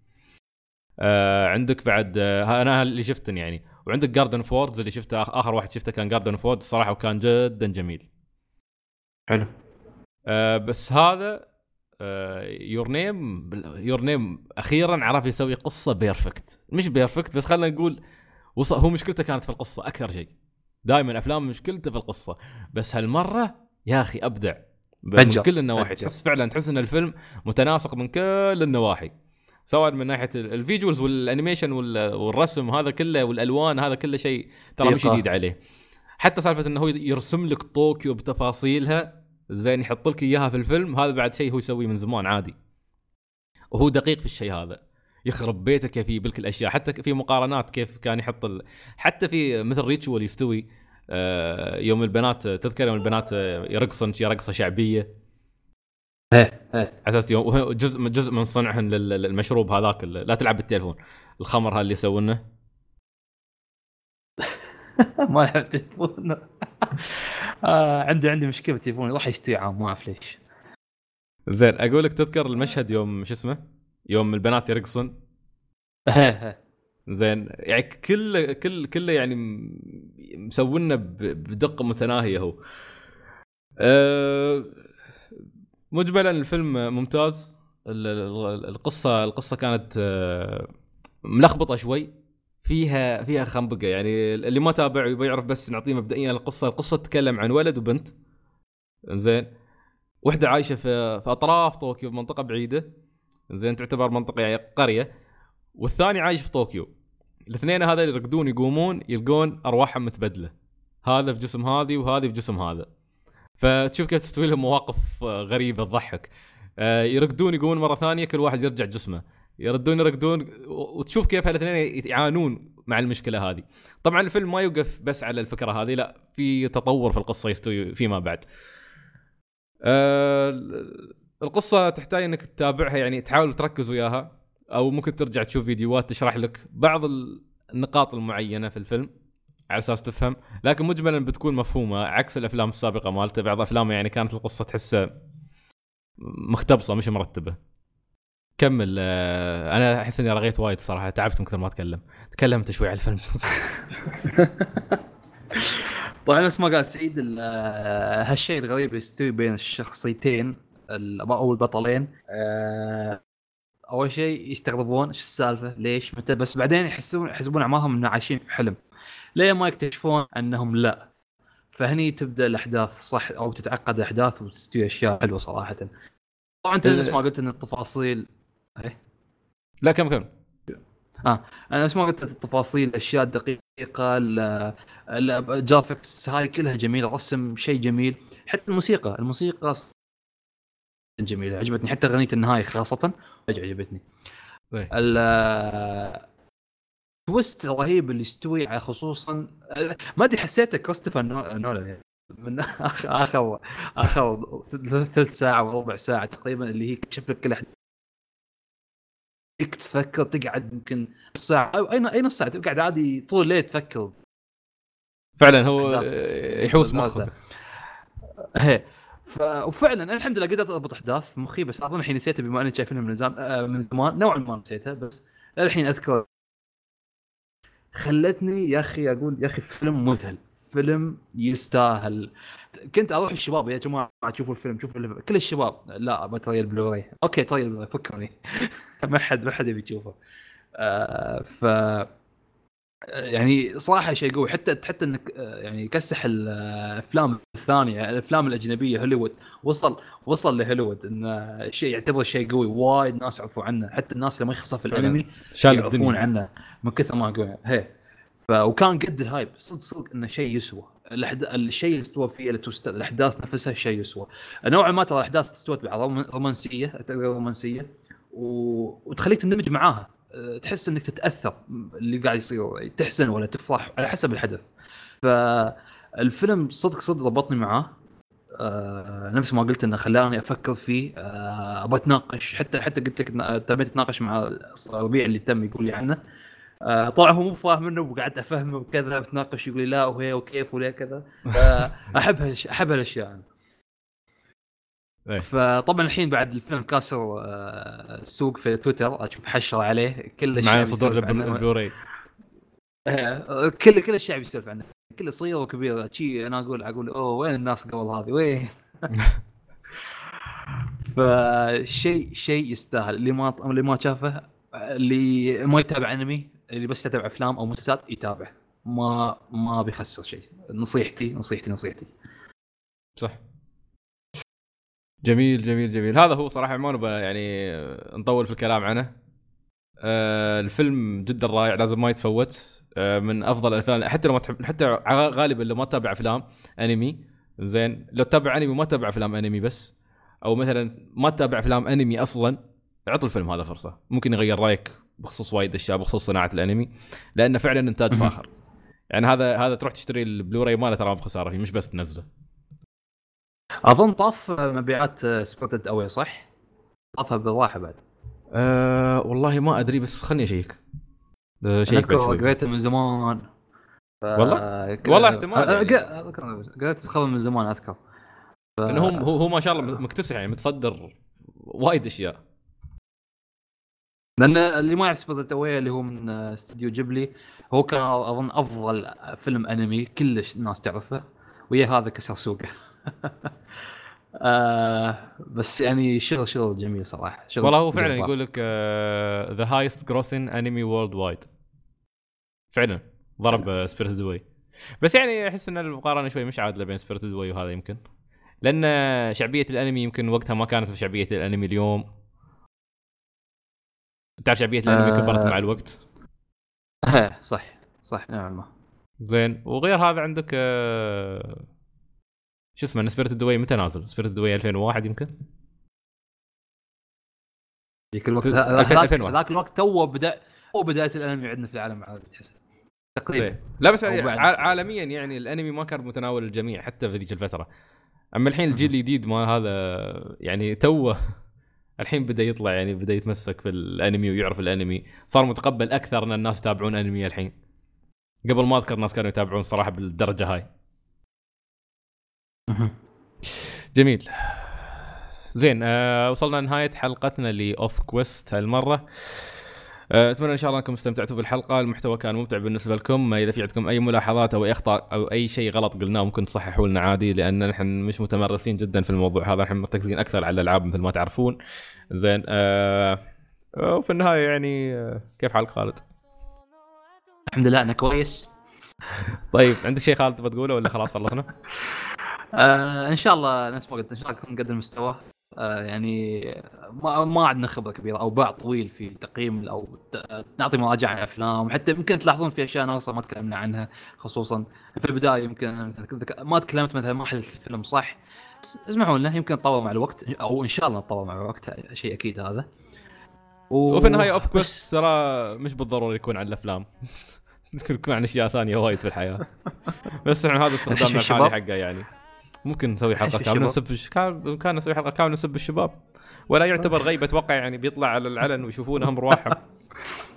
آه عندك بعد آه أنا اللي شفتن يعني. وعندك Garden of Words اللي شفته آخر واحد شفته كان Garden of Words صراحة وكان جدا جميل. حلو. آه بس هذا Your Name Your Name أخيرا عرف يسوي قصة perfect مش perfect بس خلينا نقول وص... هو مشكلته كانت في القصة أكثر شيء. دائما أفلام مشكلته في القصة. بس هالمرة يا أخي أبدع. من كل النواحي. تحس فعلا تحس إن الفيلم متناسق من كل النواحي. سواء من ناحية ال visuals وال animation والرسم هذا كله والألوان هذا كله شيء ترى مش جديد عليه. حتى سالفة إنه هو يرسم لك طوكيو بتفاصيلها زين يحط لك إياها في الفيلم. هذا بعد شيء هو يسويه من زمان عادي. وهو دقيق في الشيء هذا. يخرب بيته كيف يجيب لك الأشياء. حتى في مقارنات كيف كان يحط ال... حتى في مثل ريتشوال يستوي آه يوم البنات تذكر يوم البنات يرقصن رقصه شعبية. إيه إيه على أساس جزء جزء من صنعهم للمشروب هذاك لا تلعب بالتليفون. الخمر هذا اللي يسوونه. ما يحب تليفون. آه عندي عندي مشكلة بالتليفون راح يستوي عام ما أعرف ليش. زين أقول لك تذكر المشهد يوم شو اسمه؟ يوم البنات يرقصون؟ زين يعني كل كل كله يعني مسوينا بدقة متناهية هو. أه مجملا الفيلم ممتاز. القصة القصة كانت أه ملخبطة شوي. فيها فيها خنبقة. يعني اللي ما تابع يبغى يعرف بس نعطيه مبدئيا القصة. القصة تتكلم عن ولد وبنت. زين وحدة عايشة في في أطراف طوكيو بمنطقه بعيدة. زين تعتبر منطقة يعني قرية. والثاني عايش في طوكيو. الاثنين هذا يرقدون يقومون يلقون أرواحهم متبدلة. هذا في جسم هذه وهذه في جسم هذا. فتشوف كيف تسوي لهم مواقف غريبة تضحك آه، يرقدون يقومون مرة ثانية كل واحد يرجع جسمه. يردون يرقدون وتشوف كيف هالاثنين يعانون مع المشكلة هذه. طبعا الفيلم ما يوقف بس على الفكرة هذه لا في تطور في القصة يستوي فيما بعد. آه القصة تحتاج إنك تتابعها يعني تحاول تركز وياها أو ممكن ترجع تشوف فيديوهات تشرح لك بعض النقاط المعينة في الفيلم على أساس تفهم. لكن مجملا بتكون مفهومة عكس الأفلام السابقة مالته. بعض أفلامه يعني كانت القصة تحسها مختبصة مش مرتبة. كمل. آه، أنا أحس إني رغيت وايد صراحة تعبت من كثر ما أتكلم. تكلمت شوي على الفيلم. طبعا نفس ما قال سعيد آه، هالشيء الغريب يستوي بين الشخصيتين أو البطلين. آه، أول شيء يستغربون إيش السالفة ليش متى بس بعدين يحسون يحسبون اعمارهم إنهم عايشين في حلم. لين ما يكتشفون إنهم لا؟ فهني تبدأ الأحداث صح أو تتعقد الأحداث وتستوي أشياء حلوة صراحة. طبعا أنت نفس ما قلت إن التفاصيل إيه لا كم كم؟ آه أنا ما قلت التفاصيل الاشياء الدقيقه ال graphics هاي كلها جميلة رسم شيء جميل. حتى الموسيقى الموسيقى جميلة عجبتني. حتى أغنية النهاية خاصة عجبتني. طيب. ال twist الرهيب اللي استوي خصوصا ما أدري حسيته كريستوفر نولان يعني. من آخر آخر آخر ثلث ساعة وربع ساعة تقريبا اللي هي كشف لك كل تفكر تقعد يمكن ساعة أو أي أي نص ساعة تقعد عادي طول الليل تفكر. فعلا هو يحوس مخك. هي ف... وفعلا أنا الحمد لله قدرت أضبط أحداث في مخي بس أظن الحين نسيتها بما أني شايفينها من زمان آه، من زمان. نوعا ما نسيتها بس الحين أذكر. خلتني يا أخي أقول يا أخي فيلم مذهل. فيلم يستاهل. كنت أروح الشباب يا جماعة تشوفوا الفيلم شوفوا الفيلم. كل الشباب. لا بتري ال Blu-ray okay تري البلوراي فكرني. ما حد ما حد يبي يشوفه. آه ف يعني صراحة شيء قوي. حتى حتى إنك آه، يعني كسح الأفلام الثانية الأفلام الأجنبية هوليوود. وصل وصل لهوليوود انه شيء يعتبر شيء قوي. وايد ناس يعرفوا عنه. حتى الناس اللي ما يخصها في الأنمي يعرفون عنه من كثر ما قوي. هي. ف وكان قد الهايب. صدق صدق إنه شيء يسوى. الشيء اللي استوى فيه الأحداث نفسها شيء يسوى. نوعا ما ترى الأحداث استوت على رومانسية رومانسية و... وتخليك تندمج معاها. أه، تحس إنك تتأثر اللي قاعد يصير تحزن ولا تفرح على حسب الحدث. فالفيلم صدق صدق ضبطني معاه. آه نفس ما قلت إنه خلاني أفكر فيه. آه أبغى أتناقش. حتى حتى قلت لك تبي أتناقش مع الربيع اللي تم يقول لي عنه. آه طبعا هو مو فاهم منه وقعدت أفهمه وكذا بتناقش يقول لي لا وهي وكيف وليه كذا. احب أحب هالأشياء إيه. فطبعا الحين بعد الفيلم كاسر آه، السوق في تويتر أشوف حشرة عليه كل الشعب مع صدور البلوراي آه، كل كل الشعب يسولف عنه. كل صغير وكبير شي أنا أقول أقول أوه وين الناس قبل هذه؟ وين؟ فشيء شيء يستاهل. اللي ما اللي ما شافه اللي ما يتابع أنمي اللي بس يتابع أفلام أو مسلسلات يتابع. ما ما بيخسر شيء. نصيحتي نصيحتي نصيحتي. صح. جميل جميل جميل. هذا هو صراحة ما نبغى يعني نطول في الكلام عنه. آه الفيلم جدا رائع لازم ما يتفوت. آه من أفضل الأفلام. حتى لو ما تحب حتى غالبا لو ما تتابع أفلام أنمي زين. لو تتابع أنمي وما تتابع أفلام أنمي بس أو مثلا ما تتابع أفلام أنمي أصلا اعطوا الفيلم هذا فرصة. ممكن يغير رأيك بخصوص وايد أشياء بخصوص صناعة الأنمي لأنه فعلا انتاج فاخر يعني هذا هذا تروح تشتري البلوراي ماله ترى بخسارة فيه مش بس تنزله. أظن طاف مبيعات Spirited Away صح؟ طافها بالراحة بعد. أه والله ما أدري بس خلني أشيك. شيك قريته من زمان. ف... والله؟ ك... والله احتمال يعني. قلت خبر من زمان أذكر. ف... هو هو ما شاء الله مكتسح يعني متصدر وايد أشياء. لأن اللي ما يعرف Spirited Away اللي هو من استوديو جيبلي هو كان أظن أفضل فيلم أنمي كلش الناس تعرفه ويا هذا كسر سوقه آه بس يعني شغل شغل جميل صراحة شغل والله هو فعلا يقول لك the highest grossing anime worldwide فعلا ضرب Spirited Away بس يعني أحس إن المقارنه شوي مش عادلة بين Spirited Away وهذا يمكن. لأن شعبية الأنمي يمكن وقتها ما كانت شعبية الأنمي اليوم. تعرف شعبية الأنمي كبرت مع الوقت؟ إيه صح صح. نعم ما زين وغير هذا عندك آه شو اسمه Spirited Away متى نازل؟ Spirited Away 2001 يمكن؟ ذيك الوقت ذاك ذاك الوقت تو بدا تو بداية الأنمي عندنا في العالم العربي تحس. تقريبا. لا بس يعني عالميا يعني الأنمي ما كان متناول الجميع حتى في ذيك الفترة. أما الحين الجيل الجديد ما هذا يعني توه الحين بدا يطلع يعني بدا يتمسك في الانمي ويعرف الانمي. صار متقبل أكثر إن الناس يتابعون أنمي الحين. قبل ما أذكر الناس كانوا يتابعون صراحة بالدرجة هاي. جميل. زين آه وصلنا لنهايه حلقتنا لأوف كويست هالمرة. أتمنى إن شاء الله أنكم استمتعتوا بالحلقة. المحتوى كان ممتع بالنسبة لكم. إذا في عندكم أي ملاحظات أو أي أخطاء أو أي شيء غلط قلناه ممكن تصححوا لنا عادي لأن نحن مش متمرسين جدا في الموضوع هذا. نحن مركزين أكثر على الألعاب مثل ما تعرفون. زين آه وفي النهاية يعني آه كيف حالك خالد؟ الحمد لله أنا كويس. طيب عندك شيء خالد تبغى تقوله ولا خلاص خلصنا؟ آه إن شاء الله نفس ما قلت إن شاء الله نكون قد المستوى. يعني ما ما عندنا خبرة كبيرة أو باع طويل في تقييم أو نعطي مراجعة عن الافلام حتى يمكن تلاحظون في أشياء ناقصه ما تكلمنا عنها خصوصا في البداية يمكن ما تكلمت مثلا ما حللت الفيلم صح. اسمحوا لنا يمكن نتطور مع الوقت أو إن شاء الله نتطور مع الوقت شيء أكيد هذا. و... وفي النهاية OffQuest ترى مش بالضروره يكون عن الأفلام. يكون عن أشياء ثانية وايد في الحياة. بس هذا استخدامنا الحالي حقه يعني. ممكن نسوي حلقة كاملة نسب كان نسوي حلقة كاملة نسب الشباب. ولا يعتبر غيبة أتوقع يعني بيطلع على العلن ويشوفونه هم رواحهم.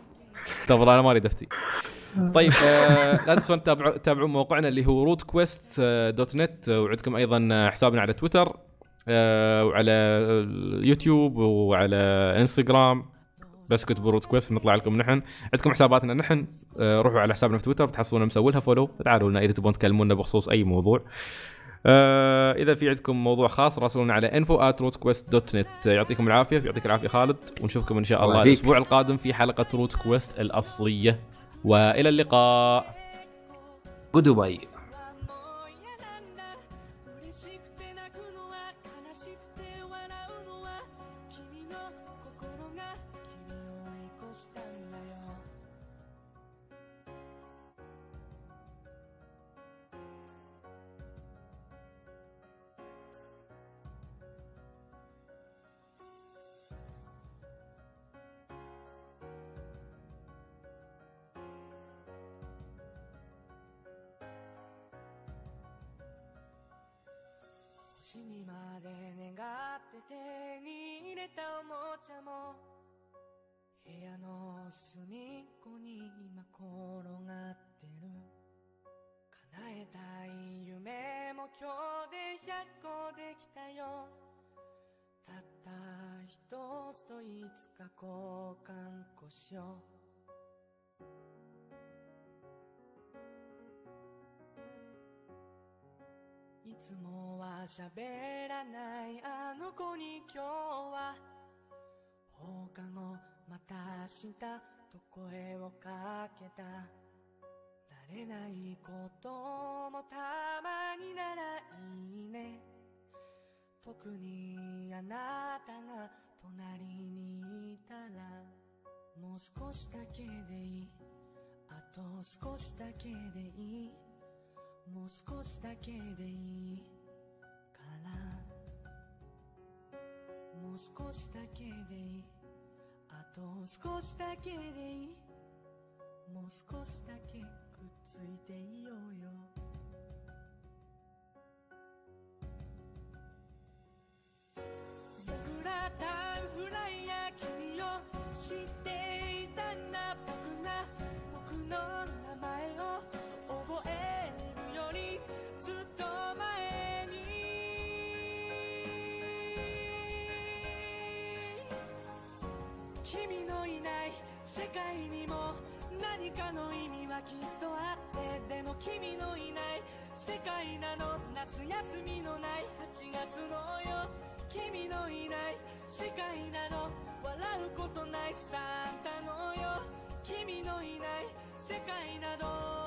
طب والله أنا ما اريد افتي طيب آه لا تنسون تتابعوا تابعون موقعنا اللي هو RootQuest dot net وعندكم أيضا حسابنا على تويتر آه وعلى اليوتيوب وعلى إنستغرام. بس كتبوا RootQuest بنطلع لكم نحن. عندكم حساباتنا نحن آه روحوا على حسابنا في تويتر بتحصلون مسوي لها follow تعالوا لنا إذا تبون تكلمونا بخصوص أي موضوع. آه إذا في عندكم موضوع خاص راسلونا على info@rootquest.net يعطيكم العافية يعطيك العافية خالد ونشوفكم إن شاء الله الأسبوع القادم في حلقة RootQuest الأصلية. وإلى اللقاء. goodbye 一つといつか交換こしよういつもは喋らないあの子に今日は放課後また明日と声をかけた。慣れないこともたまにならいいね。特にあなたが隣にいたらもう少しだけでいい。あと少しだけでいい。もう少しだけでいい。からもう少しだけでいい。あと少しだけでいい。もう少しだけくっついていようよ。僕ら君のいない世界にも何かの意味はきっとあって。でも君のいない世界なの。夏休みのない。8月のよ君のいない世界なの。笑うことない。サンタのよ君のいない世界など。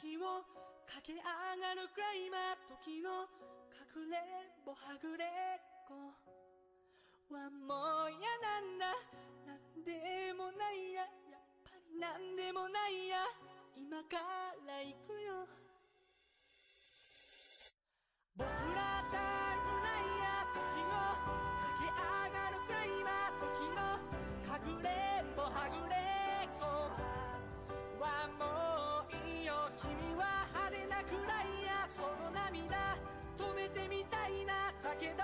時を駆け上がるクライマー時の隠れんぼはぐれっこ。はもう嫌なんだ。なんでもないや。やっぱりなんでもないや。今から行くよ。僕らタ桜やその涙。止めてみたいな。だけど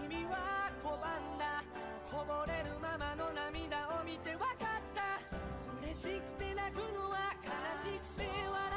君は拒んだ。こぼれるままの涙を見て分かった。嬉しくて泣くのは悲しくて笑